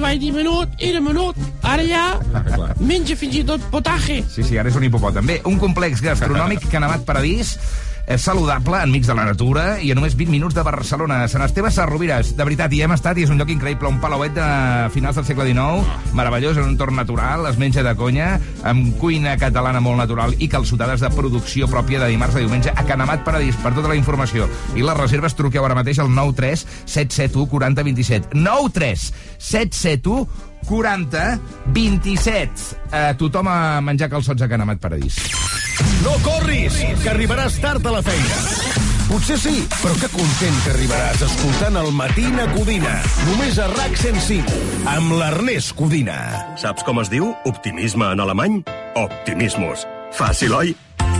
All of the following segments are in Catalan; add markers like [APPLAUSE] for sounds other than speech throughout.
vaig dir menut, era menut. Ara ja Ah, menja fins i tot potaje. Sí, sí, ara és un hipopòtam. Bé, un complex gastronòmic que ha nevat paradís saludable, enmig de la natura, i a només 20 minuts de Barcelona. Sant Esteve Sarrovires, de veritat, hi hem estat i és un lloc increïble, un palauet de finals del segle XIX, meravellós, en un entorn natural, es menja de conya, amb cuina catalana molt natural i calçotades de producció pròpia de dimarts a diumenge a Canamat Paradís. Per tota la informació i les reserves truqueu ara mateix al 93 771 40 27. 93 771 40 27. Eh, tothom a menjar calçots a Canamat Paradís. No corris, que arribaràs tard a la feina. Potser sí, però que content que arribaràs escoltant el Matina Codina. Només a RAC 105, amb l'Ernest Codina. Saps com es diu optimisme en alemany? Optimismus. Fàcil, oi?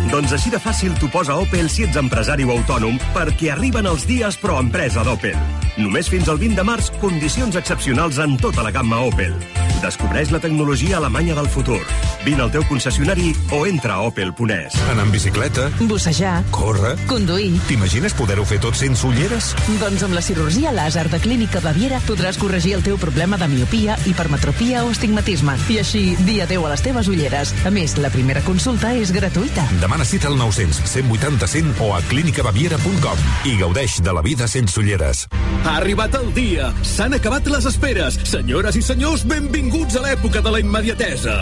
Doncs així de fàcil t'ho posa Opel si ets empresari o autònom, perquè arriben els dies pro empresa d'Opel. Només fins al 20 de març, condicions excepcionals en tota la gamma Opel. Descobreix la tecnologia alemanya del futur. Vine al teu concessionari o entra a opel.es. Anar amb bicicleta, Bussejar, córrer... conduir... T'imagines poder-ho fer tot sense ulleres? Doncs amb la cirurgia làser de Clínica Baviera podràs corregir el teu problema de miopia, hipermetropia o estigmatisme. I així, dir adeu a les teves ulleres. A més, la primera consulta és gratuïta. Demana cita al 900 180 100 o a clínicabaviera.com i gaudeix de la vida sense ulleres. Ha arribat el dia. S'han acabat les esperes. Senyores i senyors, benvinguts a l'època de la immediatesa.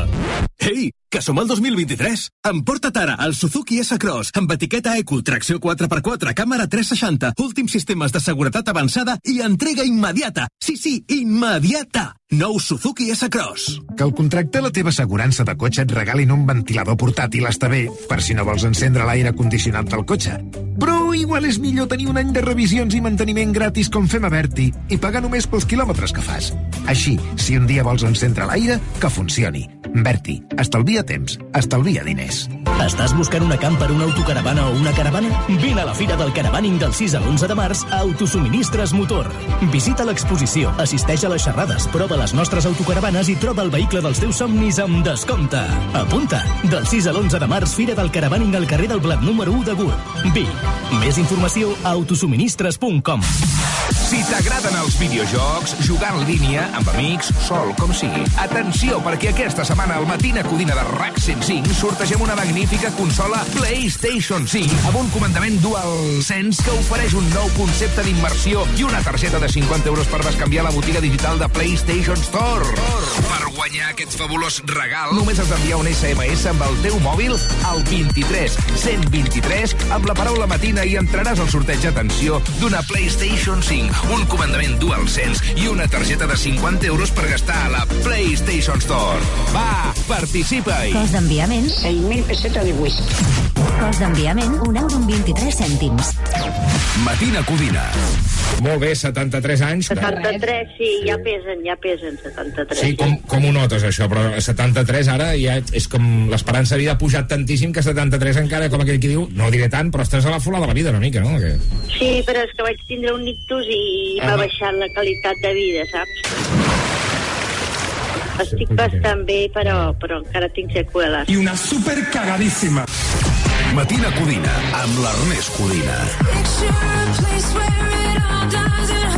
Ei, que som al 2023. Emporta't ara el Suzuki S-Cross amb etiqueta Eco, tracció 4x4, càmera 360, últims sistemes de seguretat avançada i entrega immediata. Sí, sí, immediata. Nou Suzuki S-Cross. Que el contracte la teva assegurança de cotxe et regalin un ventilador portàtil està bé, per si no vols encendre l'aire condicionat del cotxe. Però igual és millor tenir un any de revisions i manteniment gratis com fem a Berti i pagar només pels quilòmetres que fas. Així, si un dia vols encendre l'aire, que funcioni. Berti, estalvia temps, estalvia diners. Estàs buscant una camper, una autocaravana o una caravana? Vine a la Fira del Caravaning del 6 al 11 de març a Autosuministres Motor. Visita l'exposició, assisteix a les xerrades, prova les nostres autocaravanes i troba el vehicle dels teus somnis amb descompte. Apunta! Del 6 al 11 de març, Fira del Caravaning al carrer del Blat número 1 de Gurb. Vic. Més informació a autosuministres.com. Si t'agraden els videojocs, jugar en línia, amb amics, sol, com sigui. Atenció, perquè aquesta setmana al Matina Codina de RAC 105 sortegem una magnífica consola PlayStation 5 amb un comandament DualSense que ofereix un nou concepte d'immersió i una targeta de 50 euros per bescanviar la botiga digital de PlayStation Store. Per guanyar aquest fabulós regal, només has d'enviar un SMS amb el teu mòbil al 23 123 amb la paraula matina i entraràs al sorteig, atenció, d'una PlayStation 5, un comandament DualSense i una targeta de 50 euros per gastar a la PlayStation Store. Va, participa-hi! Cost d'enviament, 6.000 pessetes de 8. Cost d'enviament, 1 euro amb 23 cèntims. Matina Codina. Molt bé, 73 anys. 73, sí, ja pesen, ja pesen 73. Sí, com, com ho notes, això? Però 73 ara ja és com l'esperança de vida ha pujat tantíssim que 73 encara, com aquell que diu, no diré tant, però estàs a la fola de la vida una mica, no? Que... Sí, però és que vaig tindre un ictus i m'ha baixat la qualitat de vida, saps? Estic bastant bé, però, però encara tinc seqüeles. I una super cagadíssima. Matina Codina, amb l'Ernest Codina. Now we're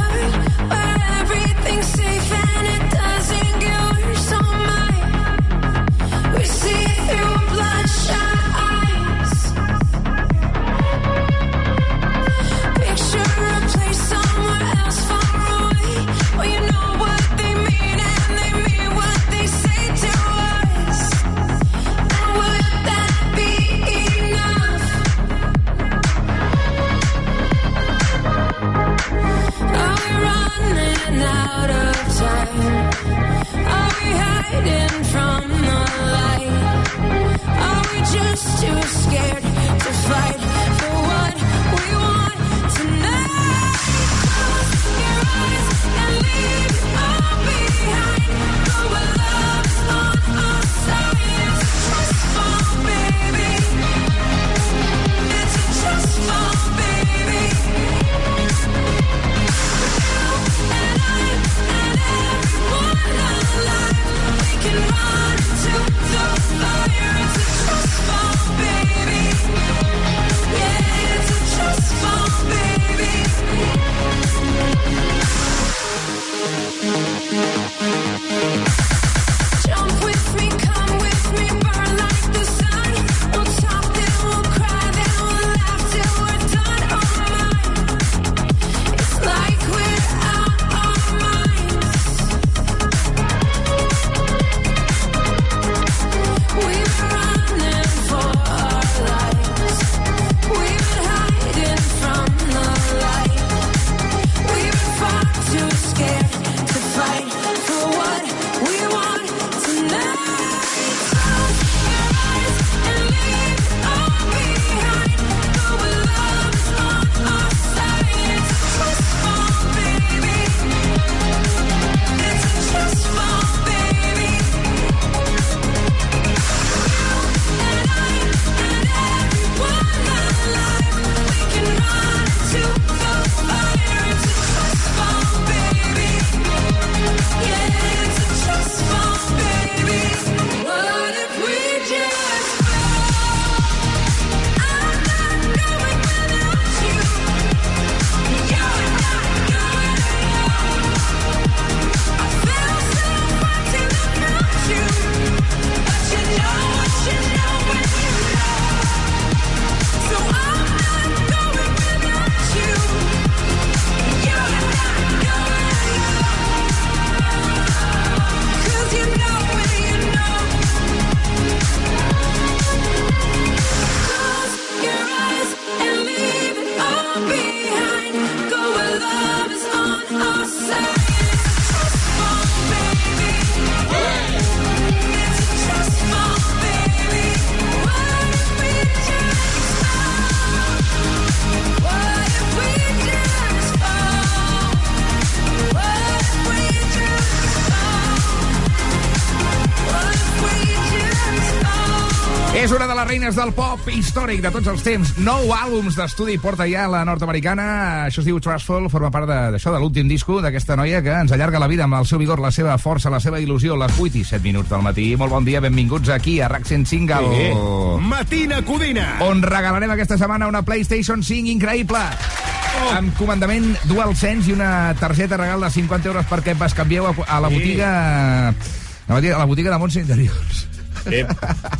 de reines del pop històric de tots els temps. Nou àlbums d'estudi porta ja la nord-americana. Això es diu Trustful, forma part de- d'això, de l'últim disco d'aquesta noia que ens allarga la vida amb el seu vigor, la seva força, la seva il·lusió, les 8 i 7 minuts del matí. Molt bon dia, benvinguts aquí a RAC 105, el... Sí. Matina Codina. on regalarem aquesta setmana una PlayStation 5 increïble. Oh. Amb comandament DualSense i una targeta regal de 50 euros perquè es canvieu a, a la botiga... A la botiga, a la botiga de Montse Interiors. Eh,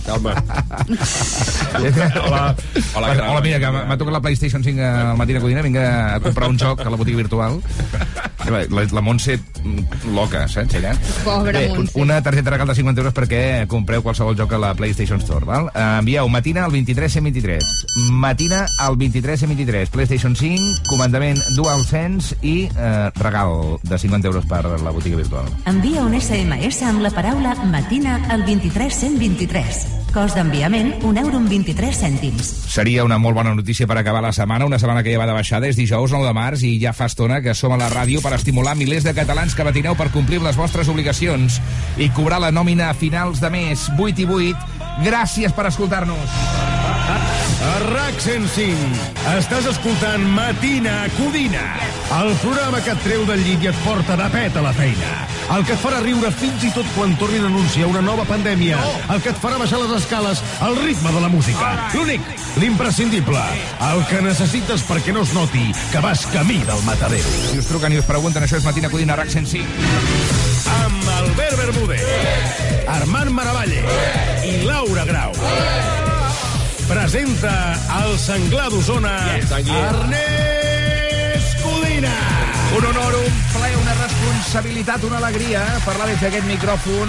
calma. Hola. Hola, Hola mira, que m'ha m'ha tocat la PlayStation 5 al matí de Codina, vinc a comprar un joc a la botiga virtual. La, la Montse mm, loca, saps, ella? Pobra Bé, Montse. Una targeta regal de 50 euros perquè compreu qualsevol joc a la PlayStation Store, val? Eh, envieu matina al 23 123. Matina al 23 123. PlayStation 5, comandament DualSense i eh, regal de 50 euros per la botiga virtual. Envia un SMS amb la paraula matina al 23123. Cost d'enviament, un euro amb 23 cèntims. Seria una molt bona notícia per acabar la setmana, una setmana que ja va de baixada, és dijous 9 de març i ja fa estona que som a la ràdio per estimular milers de catalans que matineu per complir les vostres obligacions i cobrar la nòmina a finals de mes 8 i 8. Gràcies per escoltar-nos. A RAC 105 estàs escoltant Matina Codina, el programa que et treu del llit i et porta de pet a la feina. El que et farà riure fins i tot quan tornin a anunciar una nova pandèmia. El que et farà baixar les escales al ritme de la música. L'únic, l'imprescindible, el que necessites perquè no es noti que vas camí del matadero. Si us truquen i us pregunten, això és Matina Codina, RAC 105. Amb Albert Bermúdez, Armand Maravalle i Laura Grau. Presenta el senglar d'Osona, Ernest Codina. Un honor, un plaer, una responsabilitat, una alegria eh, parlar des d'aquest micròfon,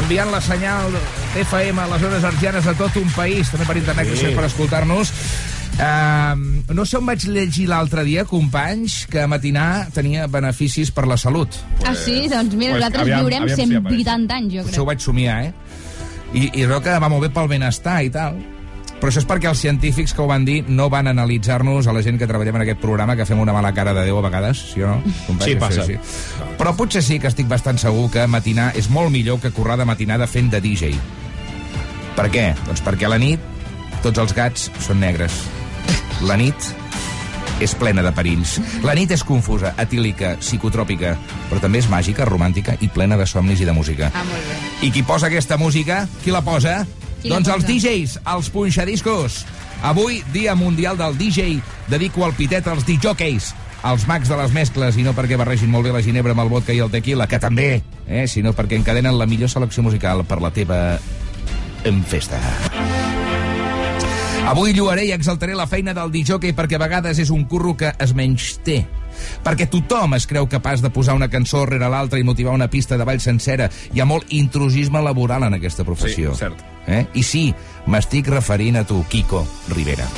enviant la senyal d'FM a les zones argianes de tot un país, també per internet, Sí. per escoltar-nos. Uh, no sé on vaig llegir l'altre dia, companys, que matinar tenia beneficis per la salut. Ah, sí? Doncs mira, Pues, nosaltres aviam- viurem aviam si 180 anys, jo Això ho crec. vaig somiar, eh? I, I veu que va molt bé pel benestar i tal. Però això és perquè els científics que ho van dir no van analitzar-nos a la gent que treballem en aquest programa, que fem una mala cara de Déu a vegades, sí o no? companys? Sí, passa. Però potser sí que estic bastant segur que matinar és molt millor que currar de matinada fent de DJ. Per què? Doncs perquè a la nit tots els gats són negres. La nit és plena de perills. La nit és confusa, etílica, psicotròpica, però també és màgica, romàntica i plena de somnis i de música. Ah, molt bé. I qui posa aquesta música? Qui la posa? Doncs els? DJs, els punxadiscos. Avui, Dia Mundial del DJ, dedico el pitet als DJs, als mags de les mescles, i no perquè barregin molt bé la ginebra amb el vodka i el tequila, que també, eh, sinó perquè encadenen la millor selecció musical per la teva en festa. Avui lluaré i exaltaré la feina del DJ perquè a vegades és un curro que es menys té. Perquè tothom es creu capaç de posar una cançó rere l'altra i motivar una pista de ball sencera. Hi ha molt intrusisme laboral en aquesta professió. Sí, cert. Eh? I sí, m'estic referint a tu, Kiko Rivera.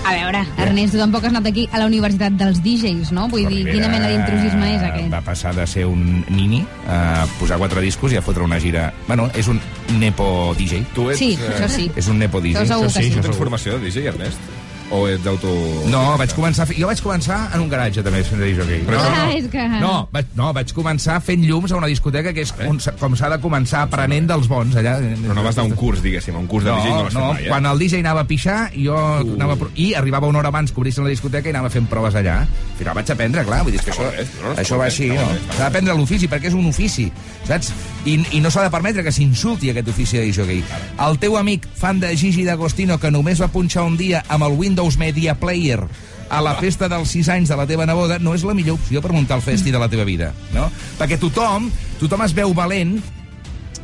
A veure, Ernest, tu tampoc has anat aquí a la Universitat dels DJs, no? Vull dir, quina mena d'intrusisme és aquest? Va passar de ser un nini a posar quatre discos i a fotre una gira... Bueno, és un nepo DJ. Tu Sí, això sí. És un nepo DJ. Això segur que sí. Tu tens formació de DJ, Ernest? O ets d'auto... No, vaig començar... Jo vaig començar en un garatge, també, fent de DJ. Però Ah, és que... No, vaig, no, vaig començar fent llums a una discoteca que és on, s'ha- com s'ha de començar aprenent dels bons, allà. Però no vas anar a un curs, diguéssim, a un curs de No, DJ no vas fer no, mai, eh? quan el DJ anava a pixar, jo uh. anava i arribava una hora abans que obrissin la discoteca i anava fent proves allà. Al final vaig aprendre, clar, vull dir que això, no, no, això va així, no? S'ha d'aprendre l'ofici, perquè és un ofici, saps? I, i no s'ha de permetre que s'insulti aquest ofici de DJ. El teu amic, fan de Gigi D'Agostino, que només va punxar un dia amb el Windows Media Player a la festa dels 6 anys de la teva neboda no és la millor opció per muntar el festi de la teva vida, no? Perquè tothom, tothom es veu valent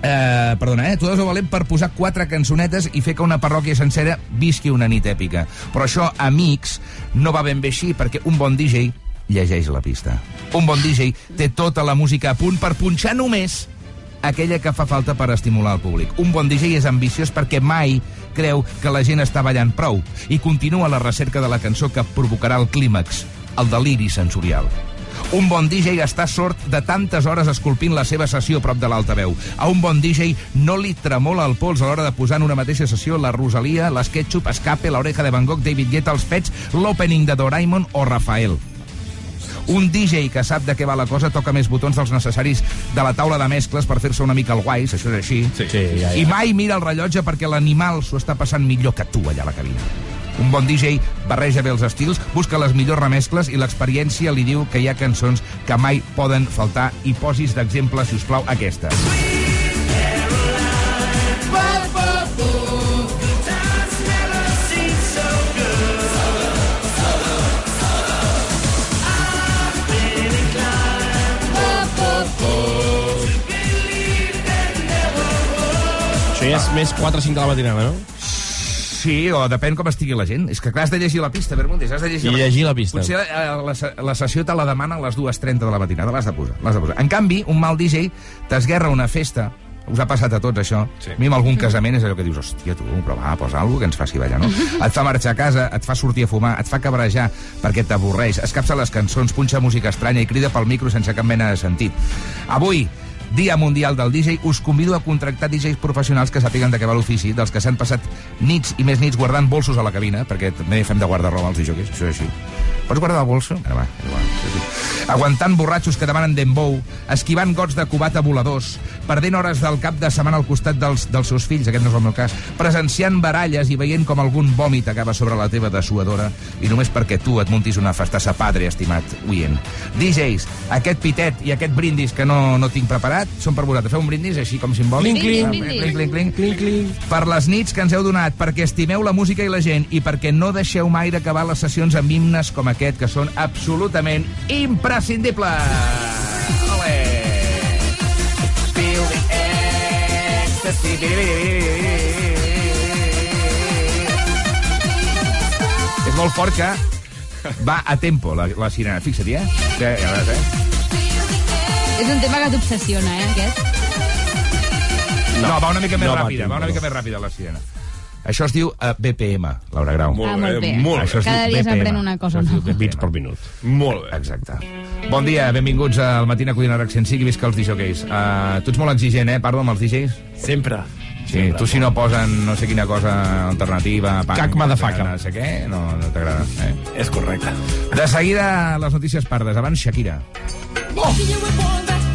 Eh, perdona, eh? Tu has valent per posar quatre cançonetes i fer que una parròquia sencera visqui una nit èpica. Però això, amics, no va ben bé així, perquè un bon DJ llegeix la pista. Un bon DJ té tota la música a punt per punxar només aquella que fa falta per estimular el públic. Un bon DJ és ambiciós perquè mai creu que la gent està ballant prou i continua la recerca de la cançó que provocarà el clímax, el deliri sensorial. Un bon DJ està sort de tantes hores esculpint la seva sessió prop de l'altaveu. A un bon DJ no li tremola el pols a l'hora de posar en una mateixa sessió la Rosalia, l'Sketchup, Escape, l'Oreja de Van Gogh, David Guetta, els Pets, l'opening de Doraemon o Rafael. Un DJ que sap de què va la cosa toca més botons dels necessaris de la taula de mescles per fer-se una mica el guais, això és així. Sí, sí ja, ja. I mai mira el rellotge perquè l'animal s'ho està passant millor que tu allà a la cabina. Un bon DJ barreja bé els estils, busca les millors remescles i l'experiència li diu que hi ha cançons que mai poden faltar i posis d'exemple, si us plau, aquesta. Això ja és més 4 o 5 de la matinada, no? Sí, o depèn com estigui la gent. És que clar, has de llegir la pista, Bermúdez, has de llegir, I llegir la pista. Potser eh, la, la sessió te la demana a les 2.30 de la matinada, l'has de posar, l'has de posar. En canvi, un mal DJ t'esguerra una festa, us ha passat a tots, això. Sí. A mi, en algun casament, és allò que dius, hòstia, tu, però va, posa alguna que ens faci ballar, no? [LAUGHS] Et fa marxar a casa, et fa sortir a fumar, et fa cabrejar perquè t'avorreix, escapça les cançons, punxa música estranya i crida pel micro sense cap mena de sentit. Avui, Dia Mundial del DJ, us convido a contractar DJs professionals que sàpiguen de què va l'ofici, dels que s'han passat nits i més nits guardant bolsos a la cabina, perquè també fem de guarda-roba als DJs, això és així. Pots guardar el bolso? Ara va, igual, sí, sí. Aguantant borratxos que demanen dembow, esquivant gots de cubata voladors, perdent hores del cap de setmana al costat dels, dels seus fills, aquest no és el meu cas, presenciant baralles i veient com algun vòmit acaba sobre la teva dessuadora, i només perquè tu et muntis una festassa padre, estimat oient. DJs, aquest pitet i aquest brindis que no, no tinc preparat són per vosaltres. Feu un brindis així com simbòlic. Cling, cling. Cling, cling, cling. Cling, cling. Per les nits que ens heu donat, perquè estimeu la música i la gent i perquè no deixeu mai d'acabar les sessions amb himnes com aquest, que són absolutament imprescindibles. Ole! Feel the ecstasy. És molt fort que va a tempo, la, la sirena. Fixa't, eh? Ja, ja veus, eh? És un tema que t'obsessiona, eh, aquest? No, va una mica més no va a ràpida, va una mica no. més ràpida la sirena. Això es diu uh, BPM, Laura Grau. Molt Ah, molt bé. molt Això es Cada diu dia BPM. s'aprèn una cosa Això es diu nova. BPM. Bits per minut. Molt bé. Exacte. Bon dia, benvinguts al Matina Codina 105 i visca els DJs. Uh, tu ets molt exigent, eh? Parlo amb els DJs. Sempre. Sí, tu si no posen no sé quina cosa alternativa... Punk, Cac motherfucker. No sé què, no, no t'agrada. Eh? És correcte. De seguida, les notícies pardes. Abans, Shakira. Whenever,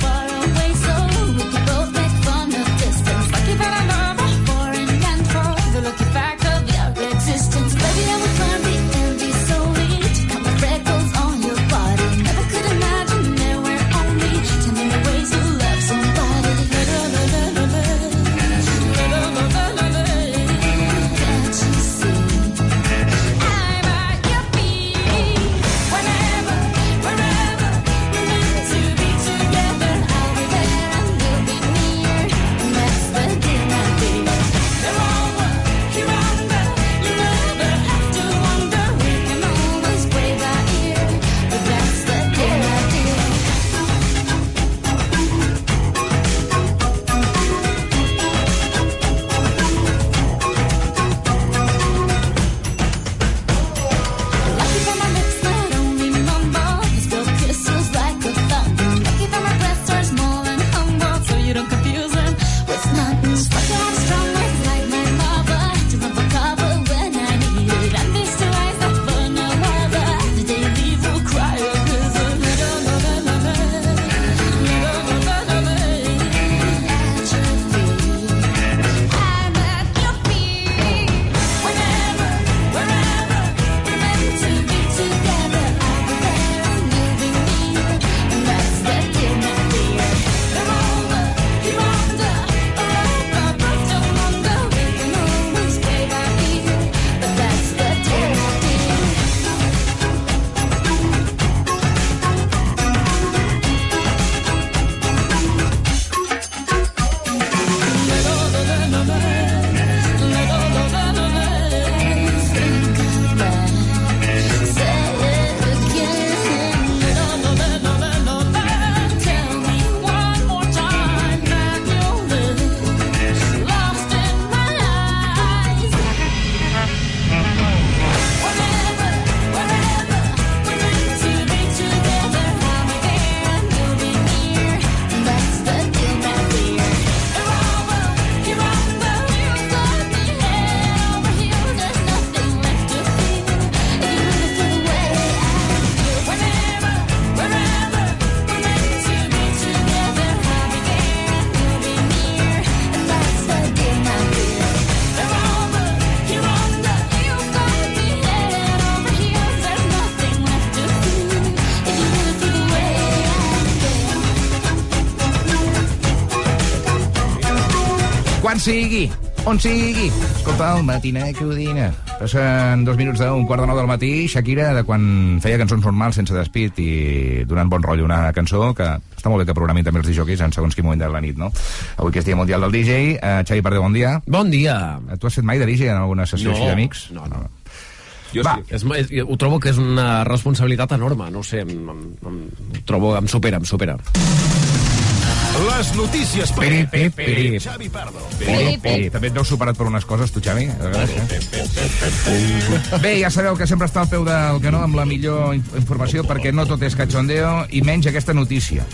sigui, on sigui. Escolta, el Matina Codina. Passen dos minuts d'un quart de nou del matí, Shakira, de quan feia cançons normals sense despit i donant bon rotllo una cançó que està molt bé que programin també els DJs en segons quin moment de la nit, no? Avui que és dia mundial del DJ, eh, Xavi Pardeu, bon dia. Bon dia. Eh, Tu has fet mai de DJ en alguna sessió No, així d'amics? no, no. Jo Va. sí. És, és, ho trobo que és una responsabilitat enorme, no ho sé, em, em, em, trobo, em supera, em supera. Les notícies piri. Xavi Pardo. Piri, piri. També et veus superat per unes coses, tu, Xavi? Eh? Bé, ja sabeu que sempre està al peu del canó amb la millor inf- informació perquè no tot és cachondeo i menys aquesta notícia.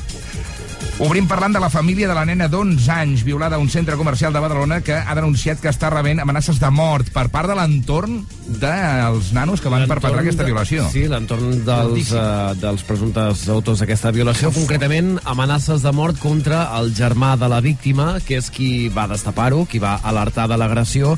Obrim parlant de la família de la nena d'11 anys violada a un centre comercial de Badalona que ha denunciat que està rebent amenaces de mort per part de l'entorn dels nanos que van perpetrar aquesta violació. Sí, l'entorn dels, uh, dels presumptes autors d'aquesta violació, concretament amenaces de mort contra el germà de la víctima, que és qui va destapar-ho, qui va alertar de l'agressió,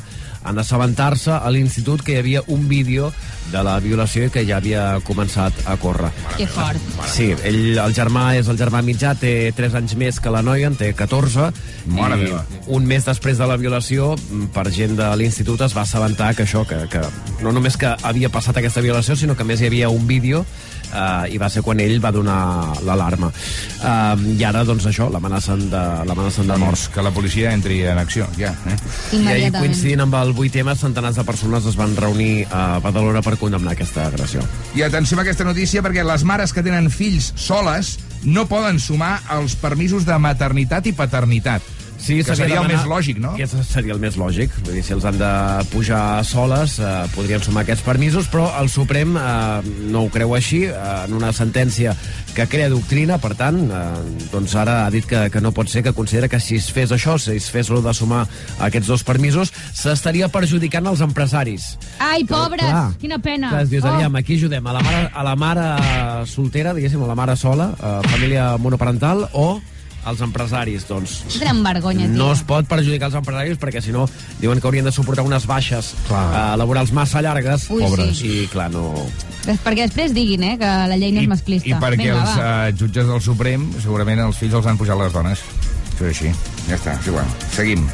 en assabentar-se a l'institut que hi havia un vídeo de la violació i que ja havia començat a córrer. Que fort. Sí, ell, el germà és el germà mitjà, té 3 anys més que la noia, en té 14, Mare i meva. un mes després de la violació, mm, per gent de l'institut es va assabentar que això, que, que no només que havia passat aquesta violació, sinó que a més hi havia un vídeo eh, i va ser quan ell va donar l'alarma. Eh, I ara, doncs això, l'amenacen de, l'amenacen de mort. Doncs que la policia entri en acció, ja. Eh? I ahir, coincidint amb el 8M, centenars de persones es van reunir a Badalona per condemnar aquesta agressió. I atenció a aquesta notícia perquè les mares que tenen fills soles no poden sumar els permisos de maternitat i paternitat. Sí, que seria el demanar- més lògic, no? Que seria el més lògic. Vull dir, si els han de pujar soles, eh, podrien sumar aquests permisos, però el Suprem eh, no ho creu així, eh, en una sentència que crea doctrina, per tant, eh, doncs ara ha dit que, que no pot ser, que considera que si es fes això, si es fes lo de sumar aquests dos permisos, s'estaria perjudicant els empresaris. Ai, pobres, Clar. quina pena. Clar, dius, Oh. aviam, aquí ajudem a la mare, a la mare soltera, diguéssim, a la mare sola, eh, família monoparental, o als empresaris, doncs Gran vergonya, tio. no es pot perjudicar els empresaris perquè si no diuen que haurien de suportar unes baixes uh, laborals massa llargues Ui, pobres sí. i clar, no... Perquè després diguin, eh, que la llei no és masclista. I perquè Vinga, els va. uh, jutges del Suprem, segurament els fills els han pujat les dones. Això és així. Ja està, és igual. Seguim.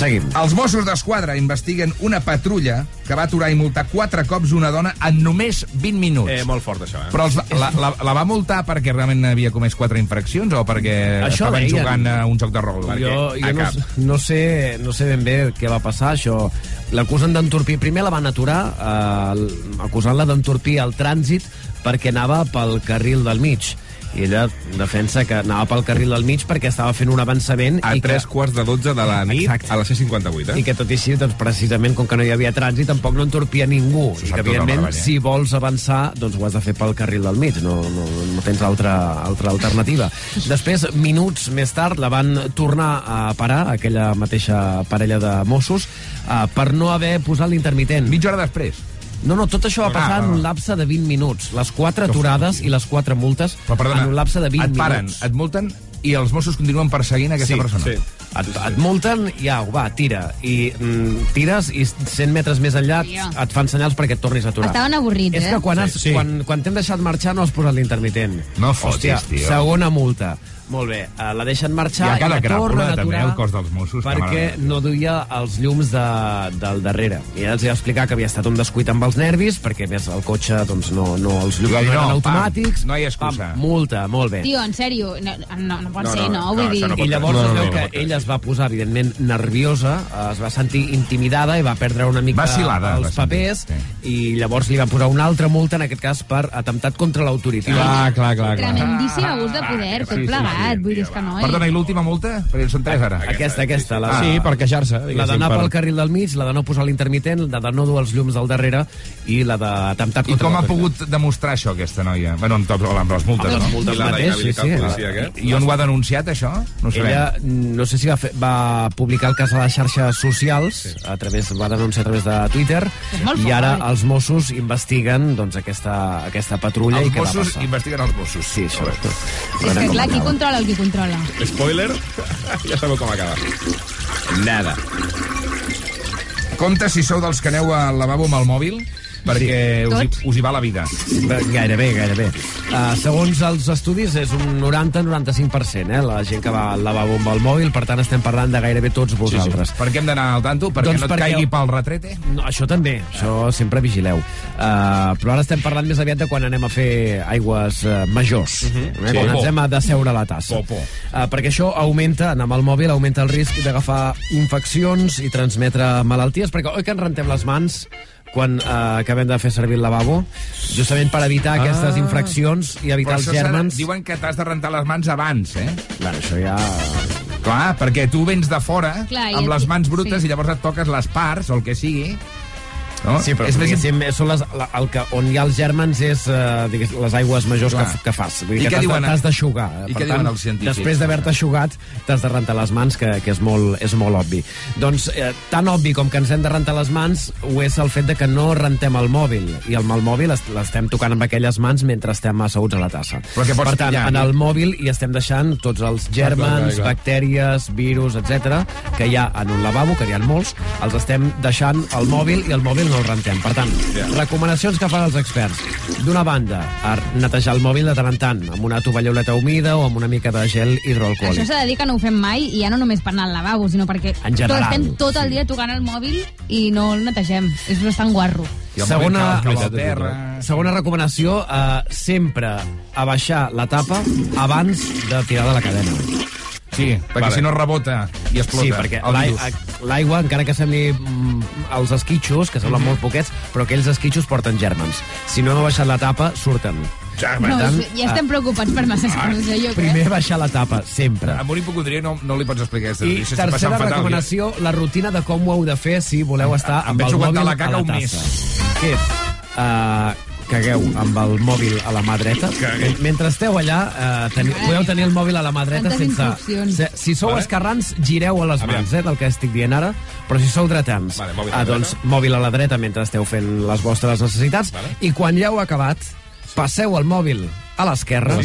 Seguim. Els Mossos d'Esquadra investiguen una patrulla que va aturar i multar quatre cops una dona en només 20 minuts. Eh, molt fort, això, eh? Però els, la, la, la va multar perquè realment havia comès quatre infraccions o perquè Això estaven deien. jugant a un joc de rol? Jo, jo no, no, sé, no sé ben bé què va passar, això. L'acusen d'entorpir. Primer la van aturar eh, acusant-la d'entorpir el trànsit perquè anava pel carril del mig. I ella defensa que anava pel carril del mig perquè estava fent un avançament A i que, tres quarts de dotze de la nit Exacte. a la C58, i eh? que tot i així, doncs, precisament, com que no hi havia trànsit, tampoc no entorpia ningú. I que, evidentment, si vols avançar, doncs ho has de fer pel carril del mig, no, no, no tens altra, altra alternativa. Després, minuts més tard, la van tornar a parar, aquella mateixa parella de Mossos, eh, per no haver posat l'intermitent. Mitja hora després. No, no, tot això va Ah, passar ah, en un ah. lapse de 20 minuts. Les quatre aturades i les quatre multes perdona, en un lapse de 20 et paren, minuts. et multen i els Mossos continuen perseguint aquesta Sí, persona. sí. Et, et multen i au, va, tira. I mm, tires i 100 metres més enllà Tia. et fan senyals perquè et tornis a aturar. Estaven avorrits, És eh? que quan, has, Sí, sí. quan, quan t'hem deixat marxar no has posat l'intermitent. No fotis, Hòstia, tio. segona multa. Molt bé, uh, la deixen marxar I i la tornen a també, aturar el cos dels Mossos, perquè no duia els llums de, del darrere. I ara els va explicar que havia estat un descuit amb els nervis, perquè més el cotxe doncs, no, no, els llums dir, no eren no, pam, automàtics. no hi ha excusa. Pam, multa, molt bé. Tio, en sèrio, no, no, no pot No, ser, no, no? no, Vull això dir... no pot I llavors No, es no, veu no, que no ella es va posar, evidentment, nerviosa, es va sentir intimidada i va perdre una mica Vacil·lada, els va sentir, papers i llavors li van posar una altra multa, en aquest cas, per atemptat contra l'autoritat. Clar, clar, clar, clar. Tremendíssim abús de poder, tot plegat. Vull dir, és que no, eh? Perdona, i l'última multa? Perquè en són tres, ara. Aquesta, aquesta. La, Sí, per queixar-se. La d'anar per- pel carril del mig, la de no posar l'intermitent, la de no dur els llums del darrere i la d'atemptat I contra com ha pogut demostrar això, aquesta noia? Bueno, amb, tot, amb les multes, Amb les no? multes I la mateix, sí, sí. I on ho ha denunciat, això? No ho sabem. Ella, no sé si va, fer, va publicar el cas a les xarxes socials, a través, va denunciar a través de Twitter, molt i ara oi? els Mossos investiguen doncs, aquesta, aquesta patrulla Els i què va Mossos passar. investiguen els Mossos. Sí, això. És que, clar, qui controla el qui controla? Spoiler, [LAUGHS] ja sabeu com acaba. Nada. Compte si sou dels que aneu al lavabo amb el mòbil perquè us, hi, us hi va la vida. Gairebé, gairebé. Uh, segons els estudis, és un 90-95%, eh, la gent que va al lavabo amb el mòbil, per tant estem parlant de gairebé tots vosaltres. Per què hem d'anar al tanto? Perquè Doncs no et perquè- caigui pel retrete? No, això també, això sempre vigileu. Uh, però ara estem parlant més aviat de quan anem a fer aigües uh, majors, uh -huh. eh, Sí. quan ens hem de seure a la tassa. Por por. Uh, perquè això augmenta, anar amb el mòbil, augmenta el risc d'agafar infeccions i transmetre malalties, perquè oi que ens rentem les mans quan uh, acabem de fer servir el lavabo, justament per evitar Ah. aquestes infraccions i evitar els gèrmens. Diuen que t'has de rentar les mans abans, eh? Bueno, això ja... Clar, perquè tu vens de fora Clar, amb les mans brutes sí. i llavors et toques les parts o el que sigui. No? Sí, però és més... diguéssim, són les, la, el que, on hi ha els gèrmens és digués, les aigües majors que, Clar. que fas. Vull I dir què que de- diuen- t'has d'aixugar. i Per què diuen els científics? Després d'haver-te aixugat, t'has de rentar les mans, que, que és, molt, és molt obvi. Doncs eh, tan obvi com que ens hem de rentar les mans ho és el fet de que no rentem el mòbil. I el, el mòbil est- l'estem tocant amb aquelles mans mentre estem asseguts a la tassa. Però què pots per tant, pillar? en el mòbil hi estem deixant tots els gèrmens, clar, clar. bactèries, virus, etc que hi ha en un lavabo, que n'hi ha molts, els estem deixant al mòbil i el mòbil no el rentem. Per tant, recomanacions que fan els experts. D'una banda, a netejar el mòbil de tant en tant, amb una tovalloleta humida o amb una mica de gel Això hidroalcohòlic. s'ha de dir que no ho fem mai, i ja no només per anar al lavabo, sinó perquè En general, tot, estem tot el dia tocant el mòbil i no el netegem. És bastant guarro. Segona, terra. segona recomanació, eh, sempre abaixar la tapa abans de tirar de la cadena. Sí, perquè Vale. si no rebota i explota Sí, perquè l'aigua, encara que sembli mm, els esquitxos, que semblen molt poquets, però aquells esquitxos porten gèrmens. Si no hem abaixat la tapa, surten. Ja, No, tant, ja estem preocupats per masses coses, eh, jo crec. Primer baixar la tapa, sempre. Amb un hipocondria no, no li pots explicar aquesta I notícia, s'està tercera passant fatal. recomanació, la rutina de com ho heu de fer si voleu estar em amb el mòbil la caca a la un mes. tassa. Que és, uh, cagueu amb el mòbil a la mà dreta. Cagueu. Mentre esteu allà, uh, teni, podeu tenir el mòbil a la mà dreta sense... Se, si sou Vale. esquerrans, gireu a les mans, eh, del que estic dient ara, però si sou dretans, Vale, mòbil ah, doncs mòbil a la dreta mentre esteu fent les vostres necessitats, Vale. i quan ja heu acabat, passeu el mòbil a l'esquerra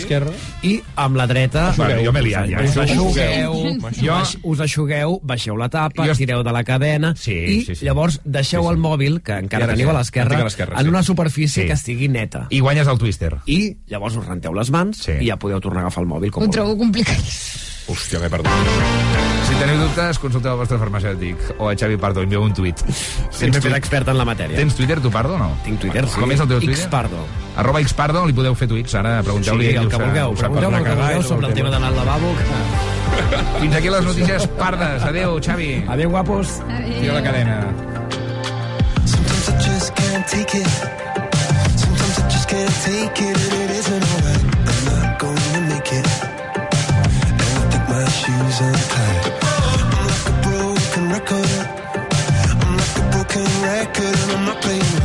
i amb la dreta jo m'he liat, ja. us aixugueu, jo... us aixugueu, baixeu la tapa, Jo tireu de la cadena Sí, i sí, sí. llavors deixeu Sí, sí. el mòbil, que encara ara teniu a l'esquerra, tinc a l'esquerra, en una superfície Sí. que estigui neta. I guanyes el twister. I llavors us renteu les mans Sí. i ja podeu tornar a agafar el mòbil com Ho trobo complicat. Hòstia, m'he perdut. Si teniu dubtes, consulteu el vostre farmacèutic o a Xavi Pardo, envieu un tuit. Sí, m'he fet expert en la matèria. Tens Twitter, tu, Pardo, o no? Tinc Twitter, sí. Com és el teu Twitter? Xpardo. Arroba Xpardo, li podeu fer tuits, ara pregunteu-li. Sí, el que vulgueu. us farà Pregunteu parlar. el que vulgueu sobre el tema d'anar al lavabo. Fins aquí les notícies pardes. Adéu, Xavi. Adéu, guapos. Tira la cadena. Sometimes I just can't take it. Sometimes I just can't take it, and it isn't alright. I'm not gonna make it. And I think my shoes untied. Broken record, and I'm not playing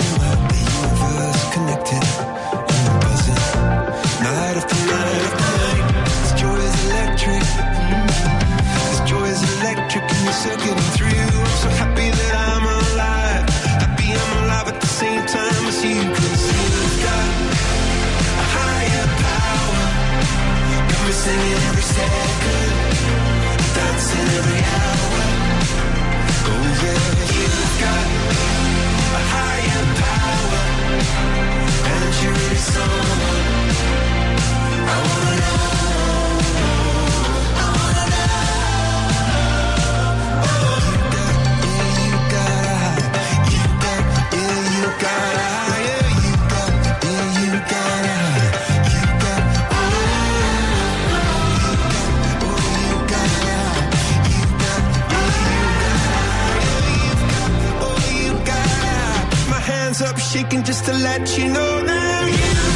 singing every second, dancing every hour. Oh yeah, you've got a higher power, and you're someone. I wanna up shaking just to let you know that you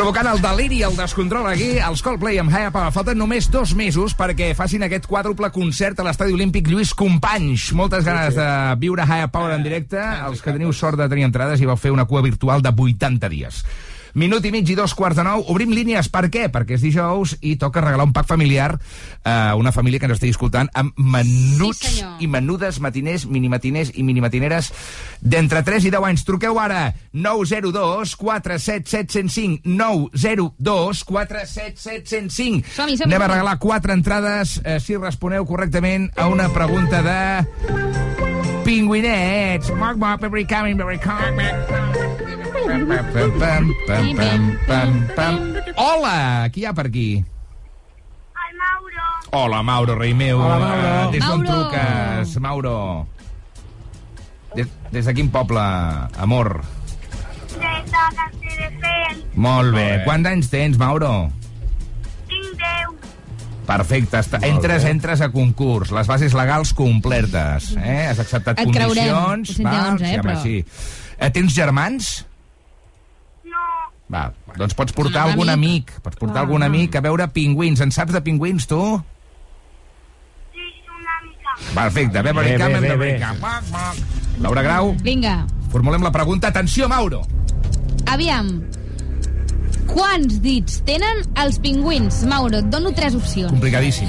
Provocant el deliri i el descontrol aquí, els Coldplay amb Higher Power. Falten només dos mesos perquè facin aquest quàdruple concert a l'Estadi Olímpic Lluís Companys. Moltes ganes de viure Higher Power en directe. Els que teniu sort de tenir entrades i vau fer una cua virtual de 80 dies. Minut i mig i dos quarts de nou. Obrim línies. Per què? Perquè és dijous i toca regalar un pack familiar a una família que ens estigui escoltant amb menuts Sí, senyor. i menudes matiners, minimatiners i minimatineres d'entre 3 i 10 anys. Truqueu ara 902 477 105 902 477 105 Som-hi, som-hi, Anem a regalar quatre entrades eh, si responeu correctament a una pregunta de pingüinets. Moc, moc, every coming, very coming. Hola, qui hi ha per aquí? El Mauro, Hola, Mauro, rei meu. Hola, Mauro. Eh, Des d'on Mauro. truques, Mauro? Des, des de quin poble, amor? des de Castelldefels. Molt bé. Quants anys tens, Mauro? tinc 10. Perfecte. Està, entres, entres a concurs. Les bases legals complertes. Eh? Has acceptat Et creurem. condicions. En té val? 11, eh, sí, home, però- sí. Eh, tens germans? No, Va, doncs pots portar Un algun amic. amic. Pots portar algun amic a veure pingüins. En saps de pingüins, tu? sí, una mica. Perfecte. Beverly Bé, bé, Camp and bé, Beverly bé. Camp. Laura Grau, Vinga, formulem la pregunta. Atenció, Mauro. aviam. Quants dits tenen els pingüins? Mauro, et dono tres opcions. Complicadíssim.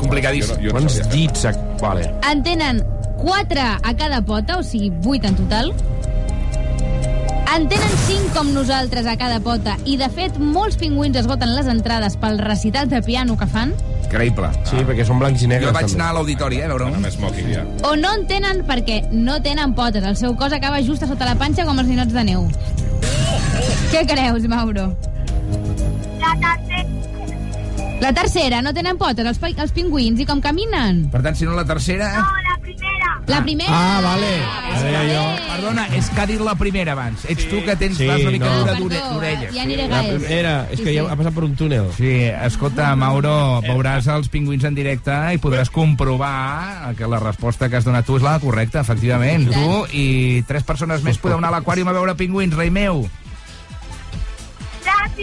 Complicadíssim. Jo no, jo no Quants dits... A... Vale. En tenen 4 a cada pota, o sigui, 8 en total. En tenen 5 com nosaltres a cada pota i, de fet, molts pingüins esgoten les entrades pel recital de piano que fan. Creïble. Sí, perquè són blancs i negres, Jo vaig també. anar a l'auditori, eh, a veure-ho. Ja. O no en tenen perquè no tenen potes. El seu cos acaba just a sota la panxa com els ninots de neu. Què creus, Mauro? La tercera, La tercera, no tenen potes, els, els pingüins, i com caminen? Per tant, si no la tercera... no, la primera. La primera... Ah, vale. Ah, Deia jo. Perdona, és que ha dit la primera abans. Ets tu que tens Sí, vas una mica no. dura Perdó, d'ore- d'orelles. ja aniré La gaire. primera, és Sí, que ja ha passat per un túnel. Sí, escolta, Mauro, veuràs els pingüins en directe i podràs comprovar que la resposta que has donat tu és la correcta, efectivament. Tu i tres persones més podeu anar a l'aquàrium a veure pingüins, rei meu.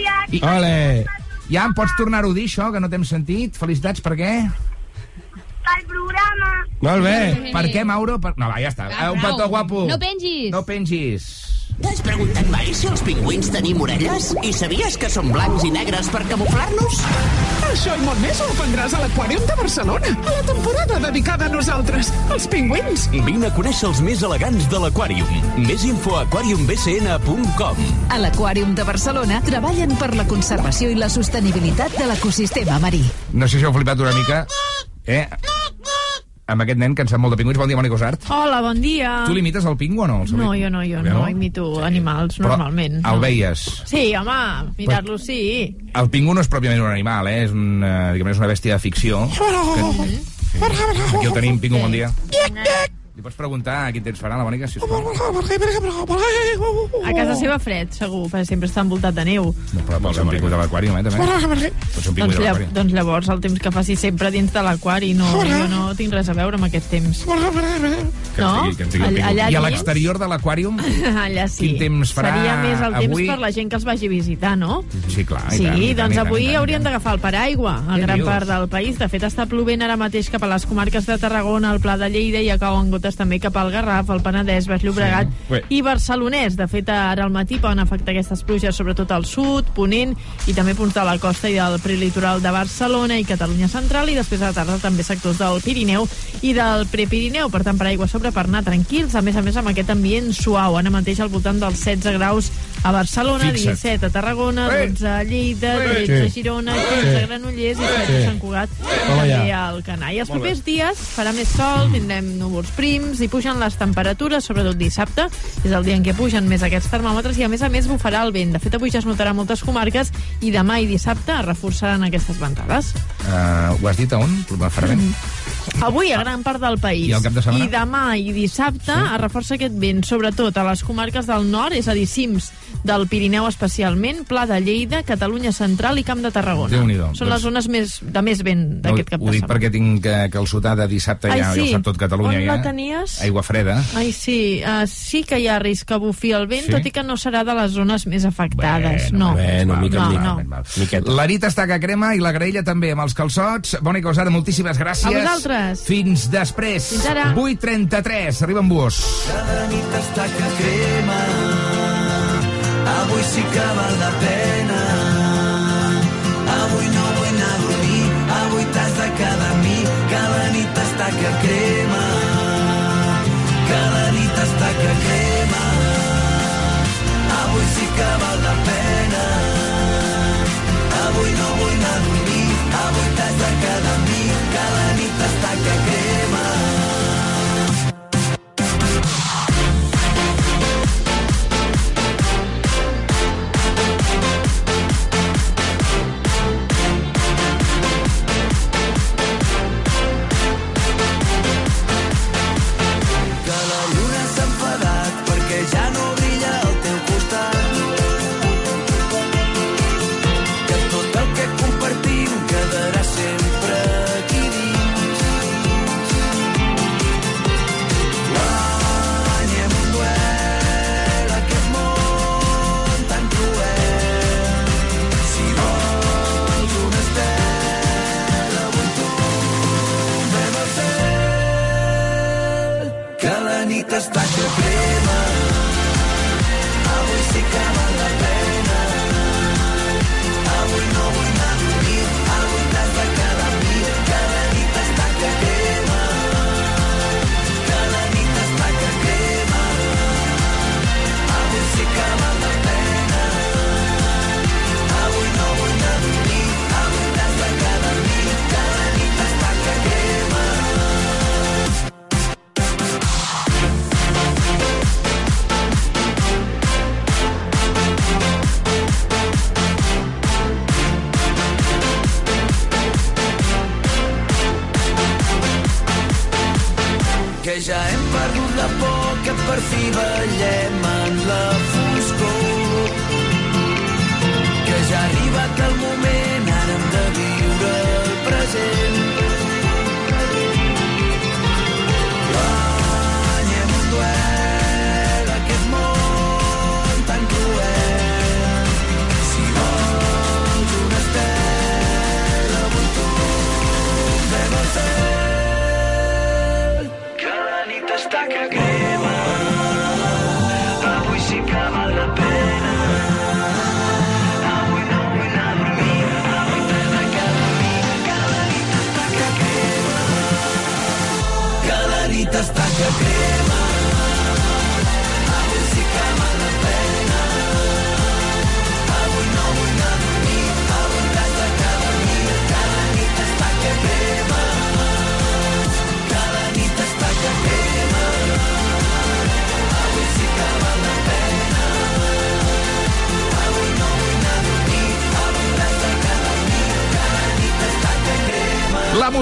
Gràcies. Ole! ja em pots tornar-ho a dir, això, que no t'hem sentit? Felicitats, per què? Pel programa. Molt bé. Per què, Mauro? Per... No, va, ja està. Va, Eh, un petó guapo. No pengis. No pengis. T'has preguntat mai si els pingüins tenim orelles? I sabies que són blancs i negres per camuflar-nos? Això i molt més ho aprendràs a l'Aquàrium de Barcelona, a la temporada dedicada a nosaltres, els pingüins. Vine a conèixer els més elegants de l'Aquàrium. Més info a aquariumbcn.com A l'Aquàrium de Barcelona treballen per la conservació i la sostenibilitat de l'ecosistema marí. No sé si heu flipat una mica. Eh? Amb aquest nen que en sap molt de pingüins. Bon dia, Mònica Osart. Hola, bon dia. Tu l'imites el pingüi o no? El No, jo no, jo no, no? imito animals Però normalment. el no. veies. Sí, home, mirar-lo sí. El pingüi no és pròpiament un animal, eh? És, un, eh, diguem, és una bèstia de ficció. Que... Aquí el tenim, Pingüi, bon dia. Li pots preguntar a quin temps farà la Mònica, sisplau? A casa seva fred, segur, perquè sempre està envoltat de neu. No, però pot ser un pingüi de l'aquàrium, eh, també. Pot ser un pingüi Doncs, l'aquàrium. doncs llavors el temps que faci sempre dins de l'aquari, no, jo no tinc res a veure amb aquest temps. Que No? digui, que el Allà- allà I a l'exterior de l'aquàrium? [LAUGHS] Allà sí. Quin temps farà Seria més el temps avui? per la gent que els vagi a visitar, no? Sí, clar. Sí, tant, doncs tant, avui tant, haurien d'agafar el paraigua a gran part del país. De fet, està plovent ara mateix cap a les comarques de Tarragona, el Pla de Lleida i a cau en gotes moltes també cap al Garraf, el Penedès, Baix Llobregat Sí. Bé. i Barcelonès. De fet, ara al matí poden afectar aquestes pluges sobretot al sud, Ponent i també punts de la costa i del prelitoral de Barcelona i Catalunya Central i després a la tarda també sectors del Pirineu i del Prepirineu. Per tant, per aigua sobre per anar tranquils, a més a més amb aquest ambient suau. Ara mateix al voltant dels 16 graus a Barcelona, Fixa't. 17 a Tarragona, Eh. 12 a Lleida, Eh. 13 a. Girona, Sí. 15 a Granollers i 16 Sí. a Sant Cugat també al Canà. I els Molt bé. propers dies farà més sol, tindrem núvols prims i pugen les temperatures, sobretot dissabte. És el dia en què pugen més aquests termòmetres i a més a més bufarà el vent. De fet, avui ja es notarà moltes comarques i demà i dissabte reforçaran aquestes ventades. Uh, ho has dit a on? A Fervent? Avui a gran part del país. I el cap de setmana? I demà i dissabte sí. es reforça aquest vent, sobretot a les comarques del nord, és a dir, cims del Pirineu especialment, Pla de Lleida, Catalunya Central i Camp de Tarragona. Són Doncs- les zones més, de més vent d'aquest cap ho de dic setmana. perquè tinc que, que el sotà de dissabte Ai, ja, ja sí? ho sap tot Catalunya. On ja. la tenies? Aigua freda. Ai, sí, uh, sí que hi ha risc que bufi el vent, Sí? tot i que no serà de les zones més afectades. no, bueno, mica en no, mica. no. La Rita està que crema i la graella també amb els calçots. Bona i causada, moltíssimes gràcies. A vosaltres. Fins després. Fins ara. 8.33, arriba amb vos. Cada nit està que crema. Avui sí que val la pena. Avui no vull anar a dormir. Avui t'has de quedar amb mi. Cada nit està que crema. Cada nit està que crema. Avui sí que val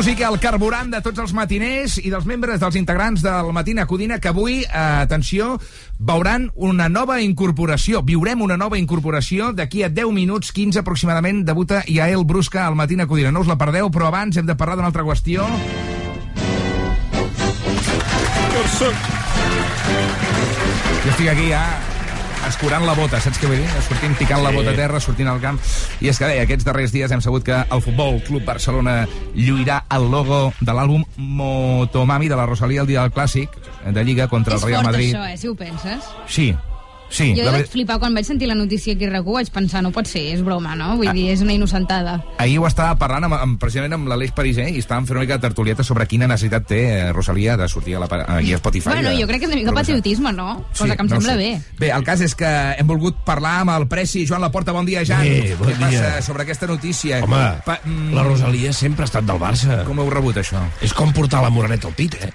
música, el carburant de tots els matiners i dels membres dels integrants del Matina Codina que avui, eh, atenció, veuran una nova incorporació. Viurem una nova incorporació d'aquí a 10 minuts, 15 aproximadament, debuta Yael Brusca al Matina Codina. No us la perdeu, però abans hem de parlar d'una altra qüestió. Jo estic aquí ja escurant la bota, saps què vull dir? Sortint, picant la Sí. bota a terra, sortint al camp. I és que bé, aquests darrers dies hem sabut que el Futbol Club Barcelona lluirà el logo de l'àlbum Motomami de la Rosalia el dia del Clàssic de Lliga contra És el Real fort, Madrid. això, eh, si ho penses. Sí, sí. jo la vaig flipar quan vaig sentir la notícia aquí a RAC1, vaig pensar, no pot ser, és broma, no? Vull dir, és una innocentada. Ahir ho estava parlant amb, amb, precisament amb l'Aleix Pariser i estàvem fent una mica de tertulieta sobre quina necessitat té eh, Rosalia de sortir a, la, aquí a Spotify. Bueno, de- jo crec que és una mica patriotisme, no? Cosa que em no sembla sé. bé. Bé, el cas és que hem volgut parlar amb el Preci. Joan Laporta, bon dia, Jan. Bé, bon Què dia. passa sobre aquesta notícia? Home, Pa, mm, la Rosalia sempre ha estat del Barça. Com heu rebut, això? És com portar la moreneta al pit, eh?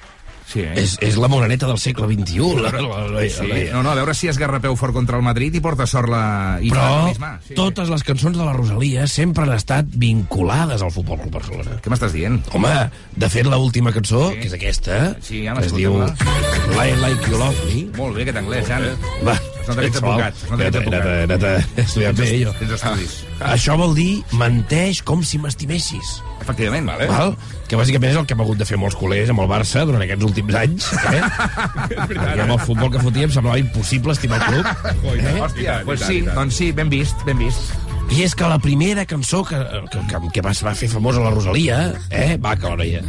Sí, eh? És, és la moreneta del segle XXI. La, la, la, Sí, la, no, no, a veure si esgarrapeu fort contra el Madrid i porta sort la... I Però fa sí. totes les cançons de la Rosalia sempre han estat vinculades al Futbol Club Barcelona. Què m'estàs dient? Home, de fet, l'última cançó, sí. que és aquesta, Sí, ja que es diu Like You Love Me, Molt bé, aquest anglès, Jan. va, Que ets advocat, es nota que ets he anat- he anat advocat. a estudiar bé, jo. Tens estudis. Això vol dir menteix com si m'estimessis. Efectivament. Vale. Val? Que bàsicament és el que hem hagut de fer molts culers amb el Barça durant aquests últims anys. Eh? [LAUGHS] Perquè amb el futbol que fotíem semblava impossible estimar el club. [LAUGHS] Eh? Hòstia, doncs sí, doncs sí, ben vist, ben vist. I és que la primera cançó que, que, que, que va, va fer famosa la Rosalia, eh, va, que l'hora ja,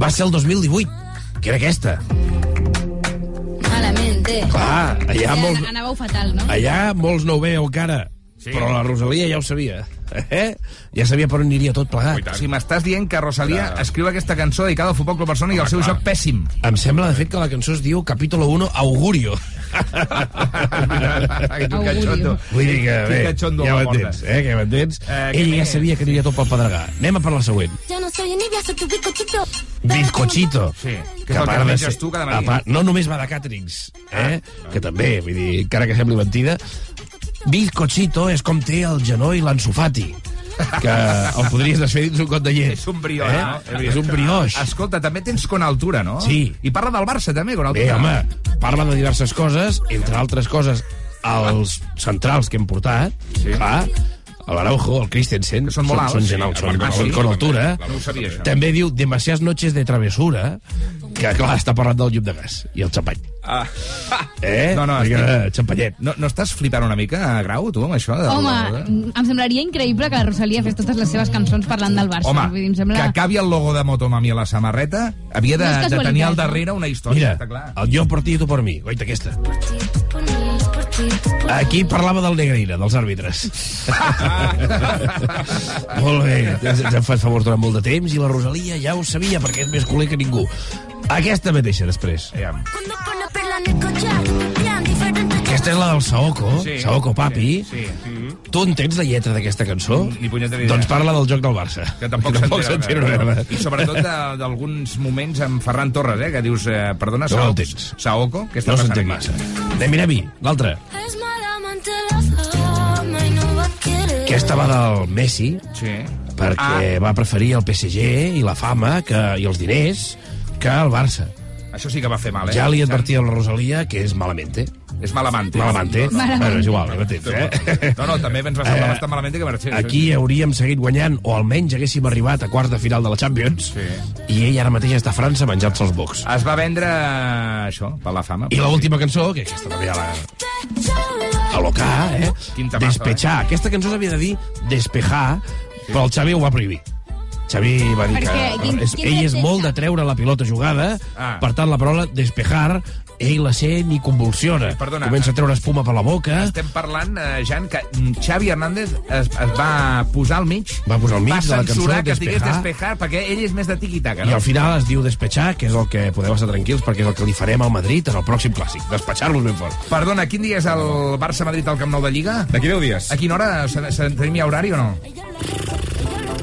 va ser el 2018, que era aquesta. Clar, allà molts, Anàveu fatal, no? allà molts no ho veieu encara, sí. però la Rosalia ja ho sabia. Eh? Ja sabia per on aniria tot plegat. Si m'estàs dient que Rosalia escriu aquesta cançó dedicada al Futbol Club Barcelona i al seu joc pèssim. Em sembla, de fet, que la cançó es diu Capítulo 1 Augurio. Catxondo. Vull dir que, bé, ja m'entens, eh, que m'entens? Eh, Ell ja sabia que aniria tot pel pedregar. Anem a per la següent. Ya no soy envidia, soy tu bizcochito. Sí, Bizcochito. que és el que menges ser- tu cada matí. part, no només va de càterings, eh? que també, vull dir, encara que sembli mentida, Bizcochito és com té el genoll l'Ansu Fati que el podries desfer dins un got de llet. És un brioix, eh? no? És un brioix. Escolta, també tens con altura, no? Sí. I parla del Barça, també, con altura. Bé, home, parla de diverses coses, entre altres coses, els centrals que hem portat, sí. clar, l'Araujo, el Christensen, Que són molt alts, són, sí. gent alts, són, Ah, són sí? con altura. Sabia, això. També diu demasiadas noches de travesura, que clar, està parlant del llum de gas i el xampany. Ah. Eh? No, no, Perquè, estic- xampanyet. No, no estàs flipant una mica, Grau, tu, amb això? De... Home, em semblaria increïble que la Rosalia fes totes les seves cançons parlant del Barça. Home, Vull dir, em sembla... que acabi el logo de Motomami a la samarreta havia de, No de tenir al darrere una història, Mira, està clar. el jo per ti i tu per mi. Oita, aquesta. Aquí parlava del Negreira, dels àrbitres. [LAUGHS] molt bé, ens hem fet favor durant molt de temps i la Rosalia ja ho sabia perquè és més culer que ningú. Aquesta mateixa, després. Aviam. Aquesta és la del Saoko, Sí, Saoko Papi. Sí, sí. Tu entens la lletra d'aquesta cançó? Ni punyetera idea. Doncs parla del joc del Barça. Que tampoc, tampoc s'entén s'entén una merda. I sobretot de- d'alguns moments amb Ferran Torres, eh, que dius, eh, perdona, No Saoko, què està No passant aquí? massa. Anem, mira, mi, l'altra. Aquesta va del Messi, Sí. perquè va preferir el PSG i la fama que, i els diners que el Barça. Això sí que va fer mal, eh? Ja li advertia a la Rosalia que és malamente. És malamante. Malamente. Malamente. Bueno, és igual, ja m'entens, eh? No, no, també ens va semblar Eh, bastant malament que marxés. Aquí hauríem seguit guanyant, o almenys haguéssim arribat a quarts de final de la Champions, Sí. i ell ara mateix està a França menjant-se els bocs. Es va vendre això, per la fama. I l'última cançó, que aquesta també ja la... A locar, eh? Quin temazo, Despechar. Aquesta cançó s'havia de dir despejar, però el Xavi ho va prohibir. Xavi va dir que? Quin- és, quin ell és molt de treure la pilota jugada, Ah. per tant la paraula despejar ell la sent i convulsiona. Perdona. Comença a treure espuma per la boca, Estem parlant, eh, Jan, que Xavi Hernández es, es va posar al mig, va posar al mig va de la cançó censurar que es digués despejar, despejar, perquè ell és més de tiqui-taca, i no? al final es diu despechar, que és el que podeu estar tranquils perquè és el que li farem al Madrid en el pròxim clàssic. Despatxar-los ben fort. Perdona, quin dia és el Barça-Madrid al Camp Nou de Lliga? D'aquí 10 dies. A quina hora? Tenim ja horari o no?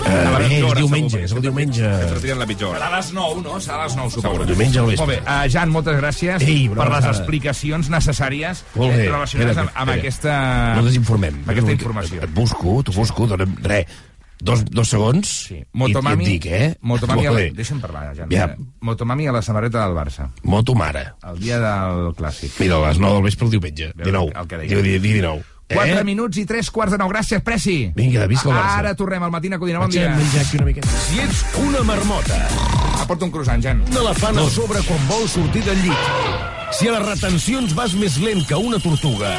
Eh, la bé, és diumenge, és el diumenge. Sempre trien la pitjor hora. A les 9, no? Serà a les 9, suposo. Diumenge al vespre. Molt bé. Uh, Jan, moltes gràcies Ei, una per les explicacions necessàries Molt bé. eh, relacionades amb, amb aquesta... No desinformem. amb aquesta informació. Et busco, t'ho busco, dona'm, res, dos, dos segons sí. Motomami, i, i et dic, eh? Motomami a la... Deixa'm parlar, Jan. Ja. Motomami a la samarreta del Barça. Moto mare. El dia del Clàssic. Mira, a les 9 del vespre el diumenge. Veure 19. el que deia. Diu, di, di 19. 4 Eh? minuts i 3 quarts de 9. Gràcies, Preci. Vinga, visca el Barça. Ara tornem al Matina Codina. Bon dia. a aquí una miqueta. Si ets una marmota, Aporta un croissant, Jan. un elefant a sobre quan vols sortir del llit. Si a les retencions vas més lent que una tortuga.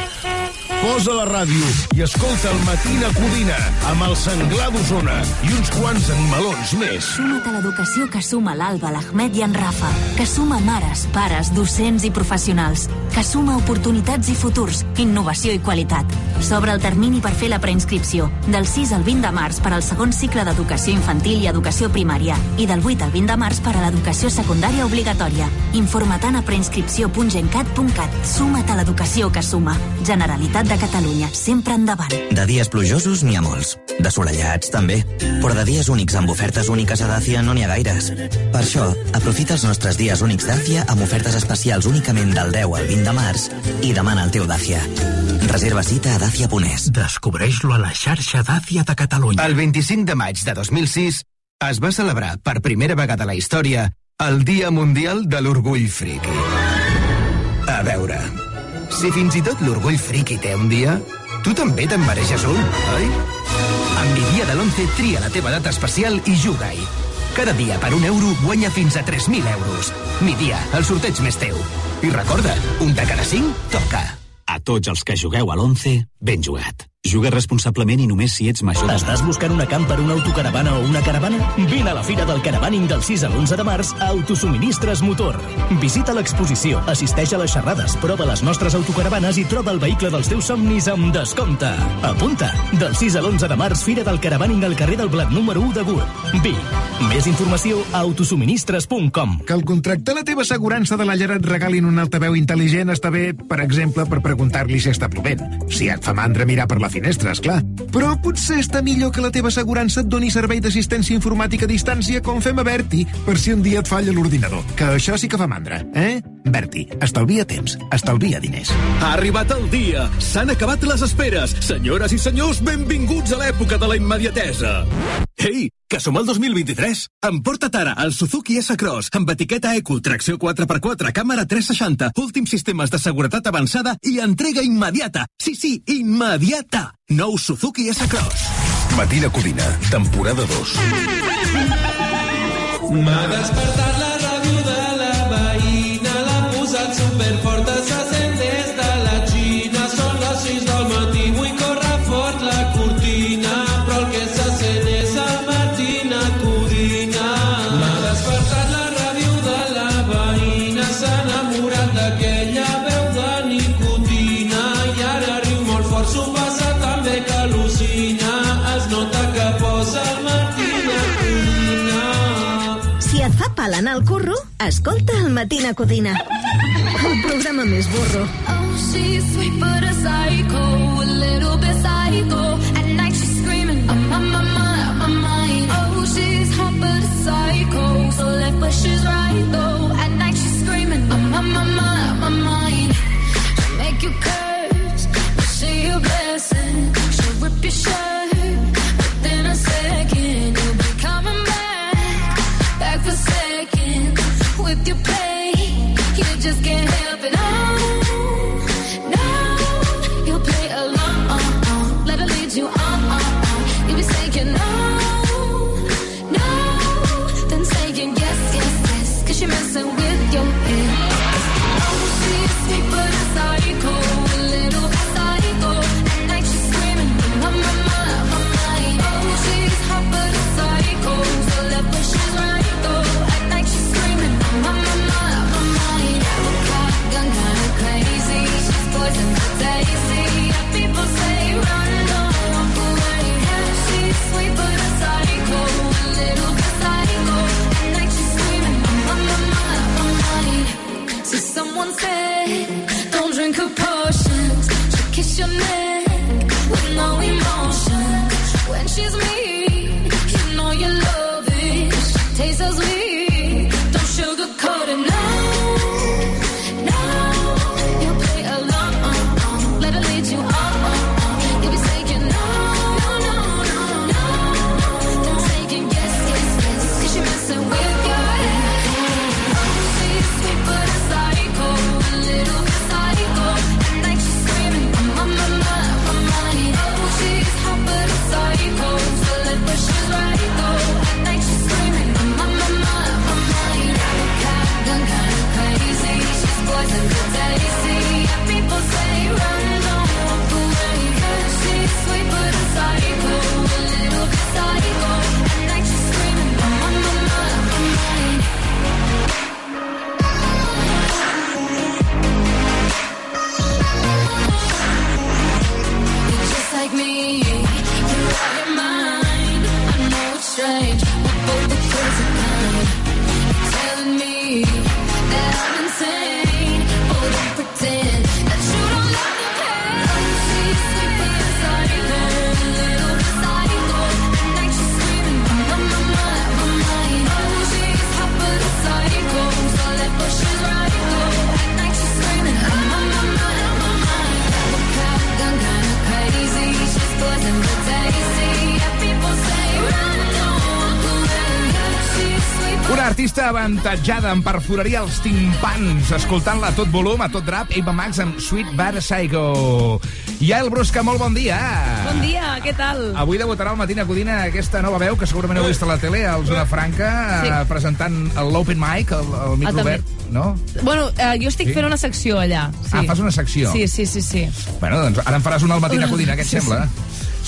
Posa la ràdio i escolta el Matina Codina amb el senglar d'Osona i uns quants animalons més. Suma't a l'educació que suma l'Alba, l'Ahmed i en Rafa, que suma mares, pares, docents i professionals, que suma oportunitats i futurs, innovació i qualitat. S'obre el termini per fer la preinscripció, del 6 al 20 de març per al segon cicle d'educació infantil i educació primària, i del 8 al 20 de març per a l'educació secundària obligatòria. Informa't a preinscripció.gencat.cat. Suma't a l'educació que suma. Generalitat de Catalunya, sempre endavant. De dies plujosos n'hi ha molts. De solellats, també. Però de dies únics amb ofertes úniques a Dàcia no n'hi ha gaires. Per això, aprofita els nostres dies únics Dàcia amb ofertes especials únicament del 10 al 20 de març i demana el teu Dàcia. Reserva cita a Dàcia.es. Descobreix-lo a la xarxa Dàcia de Catalunya. El 25 de maig de 2006 es va celebrar per primera vegada a la història el Dia Mundial de l'Orgull Friki. A veure, si fins i tot l'orgull friki té un dia, tu també te'n mereixes un, oi? Amb mi dia de l'11 tria la teva data especial i juga-hi. Cada dia per un euro guanya fins a 3.000 euros. Mi dia, el sorteig més teu. I recorda, un de cada cinc toca. A tots els que jugueu a l'11, ben jugat. Juga responsablement i només si ets major. Estàs buscant una camper, una autocaravana o una caravana? Vine a la Fira del Caravaning del 6 a l'11 de març a Autosuministres Motor. Visita l'exposició, assisteix a les xerrades, prova les nostres autocaravanes i troba el vehicle dels teus somnis amb descompte. Apunta! Del 6 a l'11 de març, Fira del Caravaning al carrer del Blat número 1 de Gurb. Vic. Més informació a autosuministres.com. Que al contractar la teva assegurança de la llar et regalin un altaveu intel·ligent està bé, per exemple, per preguntar-li si està plovent. Si et fa mandra mirar per la finestra, és clar. Però potser està millor que la teva assegurança et doni servei d'assistència informàtica a distància com fem a Berti, per si un dia et falla l'ordinador. Que això sí que fa mandra, eh? Berti, estalvia temps, estalvia diners. Ha arribat el dia! S'han acabat les esperes! Senyores i senyors, benvinguts a l'època de la immediatesa! Ei, que som al 2023! Emporta't ara el Suzuki S-Cross amb etiqueta Eco, tracció 4x4, càmera 360, últims sistemes de seguretat avançada i entrega immediata! Sí, sí, immediata! Nou Suzuki S-Cross. Matina Codina, temporada 2. M'ha despertat la escolta el Matina Codina. El programa més burro. Oh, she's sweet but a psycho, a little bit psycho. At night she's screaming, I'm on my mind, on my mind. Oh, she's hot but a psycho, so left but she's right though. Avantatjada en perforaria els timpans, escoltant-la a tot volum, a tot drap, Eva Max amb Sweet Bad Psycho. Yael Brusca, molt bon dia. Bon dia, què tal? Avui debutarà al Matina Codina aquesta nova veu que segurament heu vist a la tele, al Zona Franca, Sí. presentant l'Open Mic, el, el micro també. obert, no? Bueno, eh, jo estic Sí? fent una secció allà. Sí. Ah, fas una secció? Sí, sí, sí, sí. Bueno, doncs ara en faràs una al Matina [LAUGHS] Codina, què et Sí, sembla?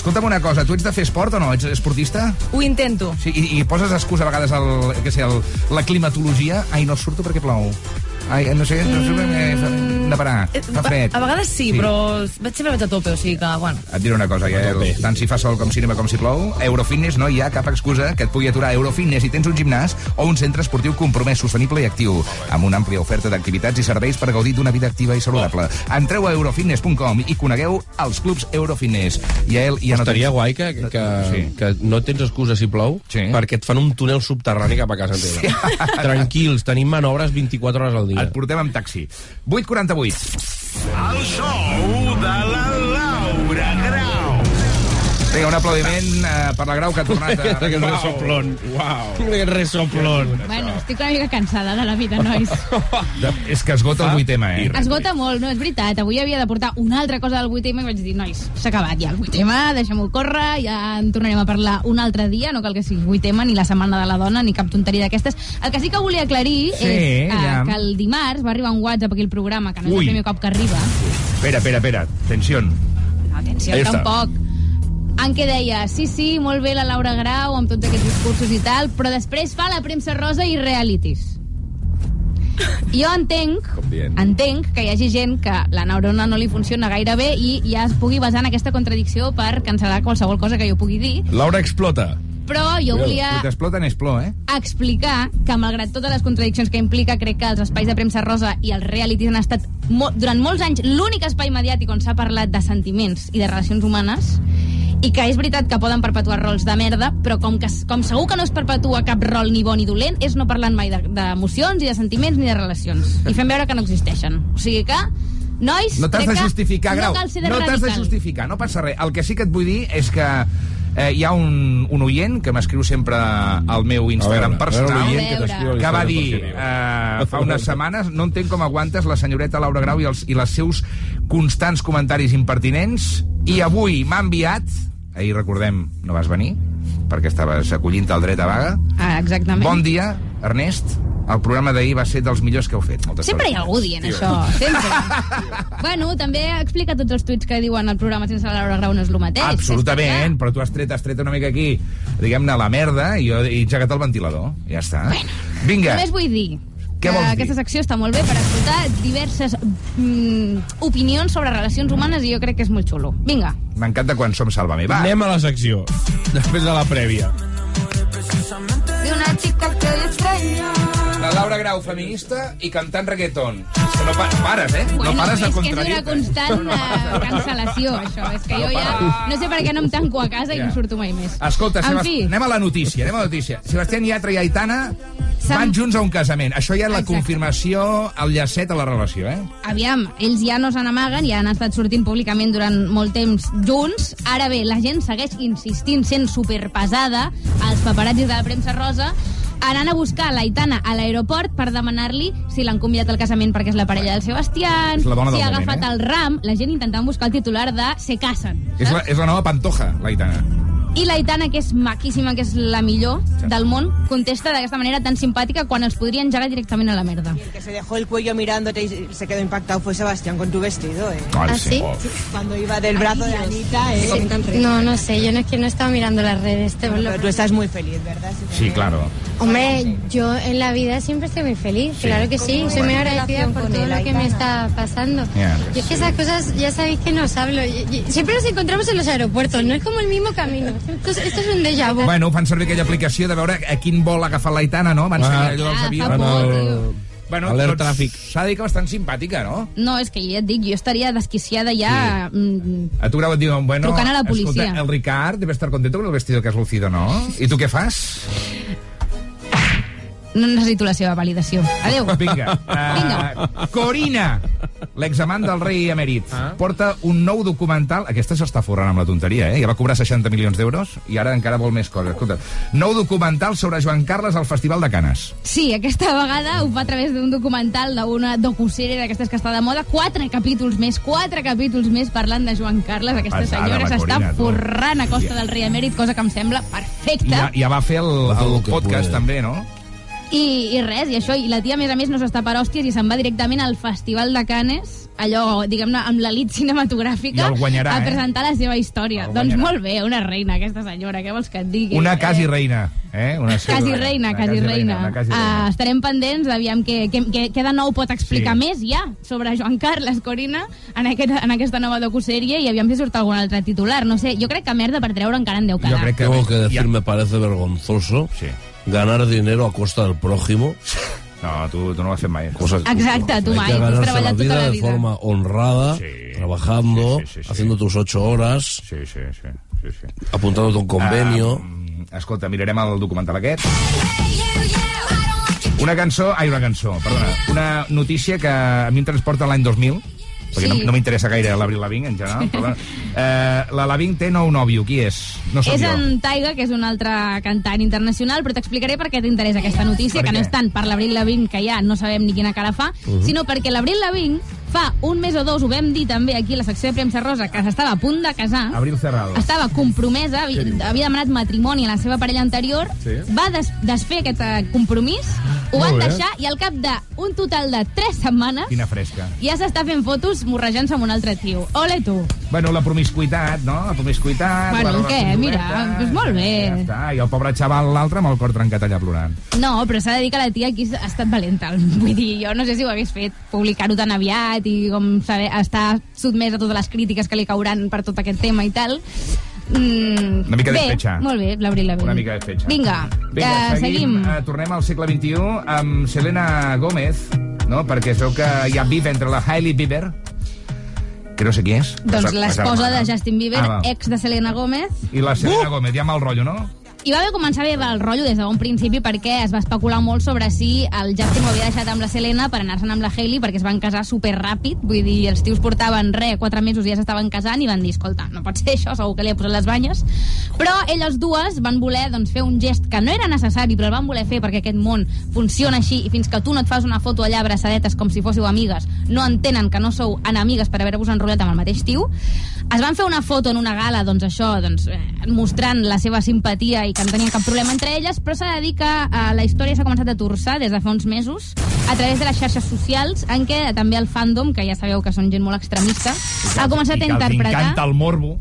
Escolta'm una cosa, tu ets de fer esport o no? Ets esportista? Ho intento. Sí, i, i poses excusa a vegades el, que sé, el, la climatologia. Ai, no surto perquè plou. Ai, no sé, no sé, eh, fa- de parar. Fa fred. A vegades sí, Sí. però vaig sempre vaig a tope, o sigui que, bueno... Et diré una cosa, ja, el, tant si fa sol com cinema com si plou, Eurofitness no hi ha cap excusa que et pugui aturar. Eurofitness, si tens un gimnàs o un centre esportiu compromès, sostenible i actiu, amb una àmplia oferta d'activitats i serveis per gaudir d'una vida activa i saludable. Entreu a eurofitness.com i conegueu els clubs Eurofitness. I a ell ja no Estaria tens- guai que, que, que, Sí. que no tens excusa si plou, sí. perquè et fan un túnel subterrani cap a casa teva. Sí. Tranquils, tenim manobres 24 hores al dia. Et portem amb taxi. 8.48. El show Vinga, un aplaudiment eh, per la Grau que ha tornat a... [LAUGHS] Aquest ressoplón. Uau. Aquest ressoplón. Bueno, estic una mica cansada de la vida, nois. És que esgota el 8 eh? Esgota molt, no és veritat. Avui havia de portar una altra cosa del 8 i vaig dir, nois, s'ha acabat ja el 8 deixem-ho córrer, ja en tornarem a parlar un altre dia, no cal que sigui 8 ni la setmana de la dona, ni cap tonteria d'aquestes. El que sí que volia aclarir Sí, és eh, ja. que el dimarts va arribar un WhatsApp aquí al programa, que no és Ui. el primer cop que arriba. Espera, espera, espera. Atenció. No, atenció, Ahí està. En què deia, sí, sí, molt bé la Laura Grau amb tots aquests discursos i tal, però després fa la premsa rosa i realities. Jo entenc, entenc que hi hagi gent que la neurona no li funciona gaire bé i ja es pugui basar en aquesta contradicció per cancel·lar qualsevol cosa que jo pugui dir, Laura explota. però jo volia Si t'exploten és plor, eh? explicar que, malgrat totes les contradiccions que implica, crec que els espais de premsa rosa i els realities han estat mo durant molts anys l'únic espai mediàtic on s'ha parlat de sentiments i de relacions humanes i que és veritat que poden perpetuar rols de merda, però com, que, com segur que no es perpetua cap rol ni bon ni dolent, és no parlant mai de- d'emocions, ni de sentiments, ni de relacions. I fem veure que no existeixen. O sigui que, nois, No t'has de justificar, Grau. No de No t'has de justificar, no passa res. El que sí que et vull dir és que eh, hi ha un, un oient que m'escriu sempre al meu Instagram veure, personal veure que que va dir eh, fa unes setmanes no entenc com aguantes la senyoreta Laura Grau i els, i les seus constants comentaris impertinents i avui m'ha enviat ahir recordem no vas venir perquè estaves acollint el dret a vaga Ah, exactament. bon dia Ernest el programa d'ahir va ser dels millors que heu fet moltes Sempre hi ha algú dient això, sempre. [LAUGHS] bueno, també explica tots els tuits que diuen el programa sense la Laura Grau no és el mateix. Absolutament, però tu has tret, has tret una mica aquí, diguem-ne, la merda, i jo he engegat el ventilador. Ja està. Bueno, Vinga. Només vull dir Què que vols dir? aquesta secció està molt bé per escoltar diverses mm, opinions sobre relacions humanes i jo crec que és molt xulo. Vinga. M'encanta quan som Sálvame. Va. Anem a la secció, després de la prèvia. De una chica que le extraña. La Laura Grau, feminista i cantant reggaeton. Que no pa pares, eh? Bueno, no pares de és que és contradir una constant uh, cancel·lació, això. És que jo ja no sé per què no em tanco a casa i Ja. no surto mai més. Escolta, en Sebast... fi, anem a la notícia, anem a la notícia. Sebastián Yatra i Aitana S'han- van junts a un casament. Això ja és la Exacte. confirmació, el llacet a la relació, eh? aviam, ells ja no se n'amaguen, ja han estat sortint públicament durant molt temps junts. Ara bé, la gent segueix insistint, sent superpesada, els paparazzis de la premsa rosa, anant a buscar l'Aitana a l'aeroport per demanar-li si l'han convidat al casament perquè és la parella del Sebastián, si ha moment, agafat eh? el ram, la gent intentant buscar el titular de se casen. És la, és la nova Pantoja, l'Aitana. I l'Aitana, que és maquíssima, que és la millor del món, contesta d'aquesta manera tan simpàtica quan els podria engegar directament a la merda. que se dejó el cuello mirándote y se quedó impactado fue Sebastián con tu vestido, ¿eh? ¿Ah, sí? Cuando iba del brazo de Anita, ¿eh? No, no sé, yo no es que no estaba mirando las redes. Te Pero tú estás muy feliz, ¿verdad? Sí, claro. Hombre, yo en la vida siempre estoy muy feliz, Sí. claro que sí, ¿Cómo soy muy agradecida por todo lo que me está pasando. Ya, Yo es que esas cosas ya sabéis que no os hablo, y- y- siempre nos encontramos en los aeropuertos, no es como el mismo camino, Esto, es- un déjà vu. Bueno, fan servir aquella aplicació de veure a quin vol ha agafat l'Aitana, no? Van ser Ah. allò dels Ah, avions. fa por, tio. Bueno, Alert doncs, tràfic. S'ha de dir que bastant simpàtica, no? No, és que ja et dic, jo estaria desquiciada ja... Mm, A tu grau et diuen, bueno, Trucant a la policia. escolta, el Ricard debe estar contento con el vestido que has lucido, ¿no? I tu què fas? No necessito la seva validació. Adéu. Vinga. Uh, Corina, l'examant del rei emèrit, ah. porta un nou documental... Aquesta s'està forrant amb la tonteria, eh? Ja va cobrar 60 milions d'euros i ara encara vol més coses. Escolta, nou documental sobre Joan Carles al Festival de Canes. Sí, aquesta vegada ho fa a través d'un documental d'una docuserie d'aquestes que està de moda. Quatre capítols més, quatre capítols més parlant de Joan Carles. Aquesta Passada, senyora s'està forrant a costa del rei emèrit, cosa que em sembla perfecta. ja, ja va fer el, el podcast, també, no? I, I res, i això, i la tia, a més a més, no s'està per hòsties i se'n va directament al Festival de Canes, allò, diguem-ne, amb l'elit cinematogràfica, guanyarà, a eh? presentar la seva història. El Doncs guanyarà. molt bé, una reina, aquesta senyora, què vols que et digui? Una quasi Eh, reina, eh? Una Quasi reina, una quasi reina. Una quasi Uh, reina. estarem pendents d'aviam què, què, què, què de nou pot explicar Sí. més ja sobre Joan Carles Corina en, aquest, en aquesta nova docusèrie i aviam si surt algun altre titular. No sé, jo crec que merda per treure encara en deu quedar. Tengo que decir, me parece vergonzoso ganar dinero a costa del prójimo. No, tú, tú no lo has fet mai. Cosa que- Exacte, tu Hay mai, que ganarse la treballat tota vida la de vida. forma honrada, trabajando, haciendo tus ocho horas, Sí, sí, sí. sí, sí. apuntándote a un convenio. Ah, escolta, mirarem el documental aquest. Una cançó, ai, una cançó, perdona, una notícia que a mi em transporta l'any 2000, perquè Sí. no, no m'interessa gaire l'Abril Lavigne, en general, però. Eh, la Lavigne té nou nòvio, qui és? No és jo. en Taiga, que és un altre cantant internacional, però t'explicaré per què t'interessa aquesta notícia, Per que no què? és tant per l'Abril Lavigne, que ja no sabem ni quina cara fa, Mhm. sinó perquè l'Abril Lavigne fa un mes o dos, ho vam dir també aquí a la secció de premsa rosa, que s'estava a punt de casar, Abril Cerrado. estava compromesa, havia, havia demanat matrimoni a la seva parella anterior, Sí. va des, desfer aquest eh, compromís, ho van Molt bé. deixar i al cap d'un total de 3 setmanes Quina fresca. ja s'està fent fotos morrejant-se amb un altre tio. Ole tu! Bueno, la promiscuitat, no? La promiscuitat... Bueno, la què? Mira, doncs molt bé. Ja està, i el pobre xaval, l'altre, amb el cor trencat allà plorant. No, però s'ha de dir que la tia aquí ha estat valenta. [LAUGHS] Vull dir, jo no sé si ho hagués fet publicar-ho tan aviat i com saber, estar sotmès a totes les crítiques que li cauran per tot aquest tema i tal. Mm, Una mica bé, despetxa. Molt bé, l'Abril Lavigne. Una mica de fetge. Vinga, Vinga, eh, seguim. seguim. Eh, tornem al segle XXI amb Selena Gómez, no? perquè es veu que hi ha bif entre la Hailey Bieber, que no sé qui és. Doncs l'esposa de Justin Bieber, Ah, va. ex de Selena Gómez, I la Selena Gómez, ja mal rotllo, no? I va haver començar bé el rotllo des de bon principi perquè es va especular molt sobre si el Justin ho havia deixat amb la Selena per anar-se'n amb la Hailey perquè es van casar super ràpid, vull dir, els tios portaven re, quatre mesos i ja s'estaven casant i van dir, escolta, no pot ser això, segur que li ha posat les banyes. Però elles dues van voler doncs, fer un gest que no era necessari, però el van voler fer perquè aquest món funciona així i fins que tu no et fas una foto allà abraçadetes com si fóssiu amigues, no entenen que no sou enemigues per haver-vos enrotllat amb el mateix tio. Es van fer una foto en una gala, doncs això, doncs, eh, mostrant la seva simpatia i que no tenien cap problema entre elles, però s'ha de dir que eh, la història s'ha començat a torçar des de fa uns mesos a través de les xarxes socials en què també el fandom, que ja sabeu que són gent molt extremista, ha començat I a que els interpretar... encanta el morbo.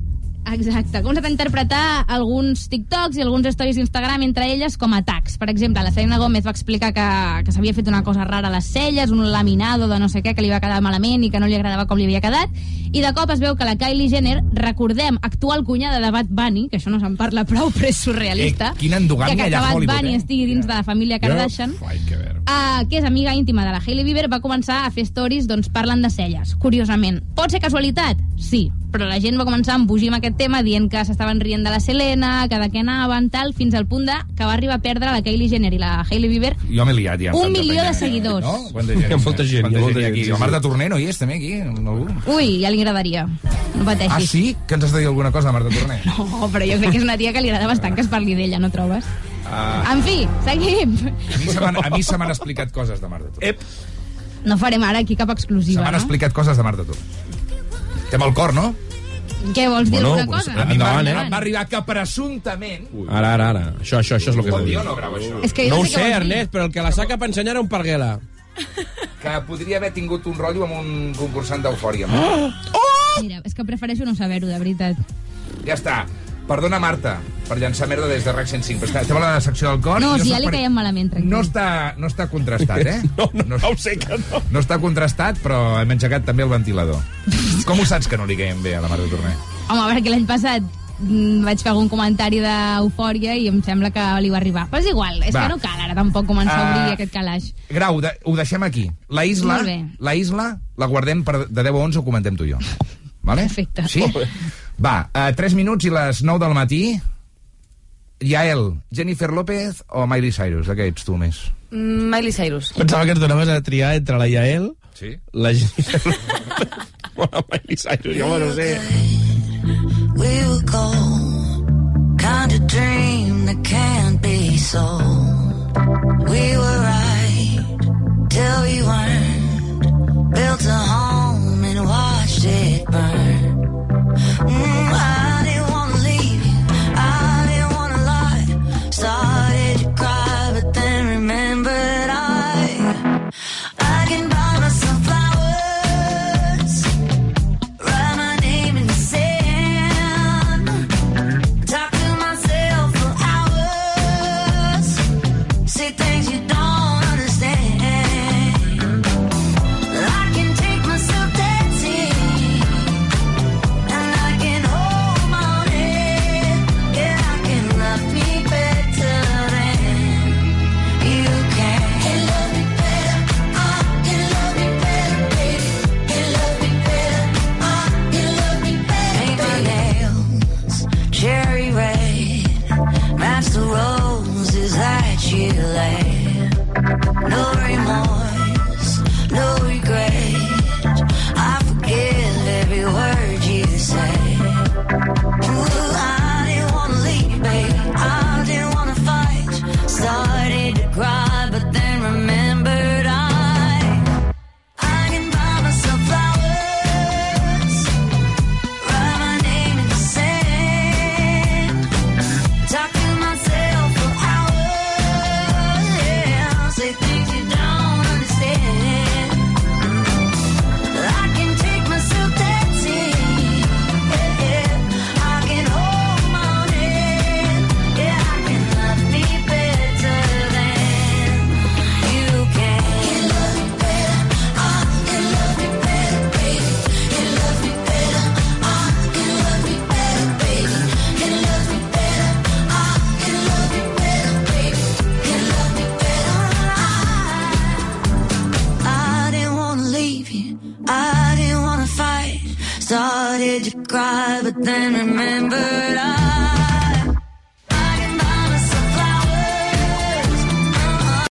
Exacte, ha començat a interpretar alguns TikToks i alguns stories d'Instagram entre elles com atacs. Per exemple, la Selena Gómez va explicar que, que s'havia fet una cosa rara a les celles, un laminado de no sé què que li va quedar malament i que no li agradava com li havia quedat, i de cop es veu que la Kylie Jenner, recordem, actual cunyada de Bad Bunny, que això no se'n parla prou, però és surrealista, Eh, quina endogàmia que, que allà Bad Hollywood, Bunny eh? estigui dins de la família Kardashian, que uh, que és amiga íntima de la Hailey Bieber, va començar a fer stories doncs, parlant de celles, curiosament. Pot ser casualitat? Sí, però la gent va començar a embogir amb aquest tema dient que s'estaven rient de la Selena, que de què anaven, tal, fins al punt de que va arribar a perdre la Kylie Jenner i la Hailey Bieber Jo m'he liat ja. amb Un tanta milió penya, de seguidors. No? Quanta gent, Hi ha molta gent, Quanta hi ha molta gent aquí. sí, La sí. Marta Torner no hi és, també, aquí? Algú? Ui, ja li agradaria. No pateixis. Ah, sí? Que ens has de dir alguna cosa, Marta Torner? No, però jo crec que és una tia que li agrada bastant que es parli d'ella, no trobes? Ah, En fi, seguim. a mi se m'han- a mi se m'han explicat coses de Marta Torner. Ep. No farem ara aquí cap Se exclusiva, m'han no? explicat coses de Marta Torner. Té el cor, no? Què vols dir Bueno, alguna pues, cosa? A mi Endavant, eh? Va arribar que presumptament... Ara, ara, ara. Això, això, això és el que de dir no, Grau, això? És que No no ho sé. Ernest, però el que la saca per ensenyar era un parguela. Que podria haver tingut un rotllo amb un concursant d'eufòria. Mira, és que prefereixo no saber-ho, de veritat. Ja està. Perdona, Marta, per llançar merda des de RAC 105, però estem a la secció del cor... No, si ja li caiem malament, tranquil. No està, no està contrastat, eh? [LAUGHS] No, no, no, ho sé que no. No està contrastat, però hem engegat també el ventilador. [LAUGHS] Com ho saps que no li caiem bé a la Marta Torné? Home, perquè l'any passat mm, vaig fer algun comentari d'eufòria i em sembla que li va arribar. Però és igual, és va. que no cal ara tampoc començar uh, a obrir ah, aquest calaix. Grau, de, ho deixem aquí. La isla, la isla la guardem per de 10 a 11 o comentem tu i jo. [LAUGHS] Vale? Perfecte. Sí? Va, a uh, 3 minuts i les 9 del matí. Yael, Jennifer López o Miley Cyrus? De què ets tu més? Mm, Miley Cyrus. Pensava que et donaves a triar entre la Yael, sí? la Jennifer López o la Miley Cyrus. Jo no sé. We were gold, kind of dream that can't be so We were right till we weren't built on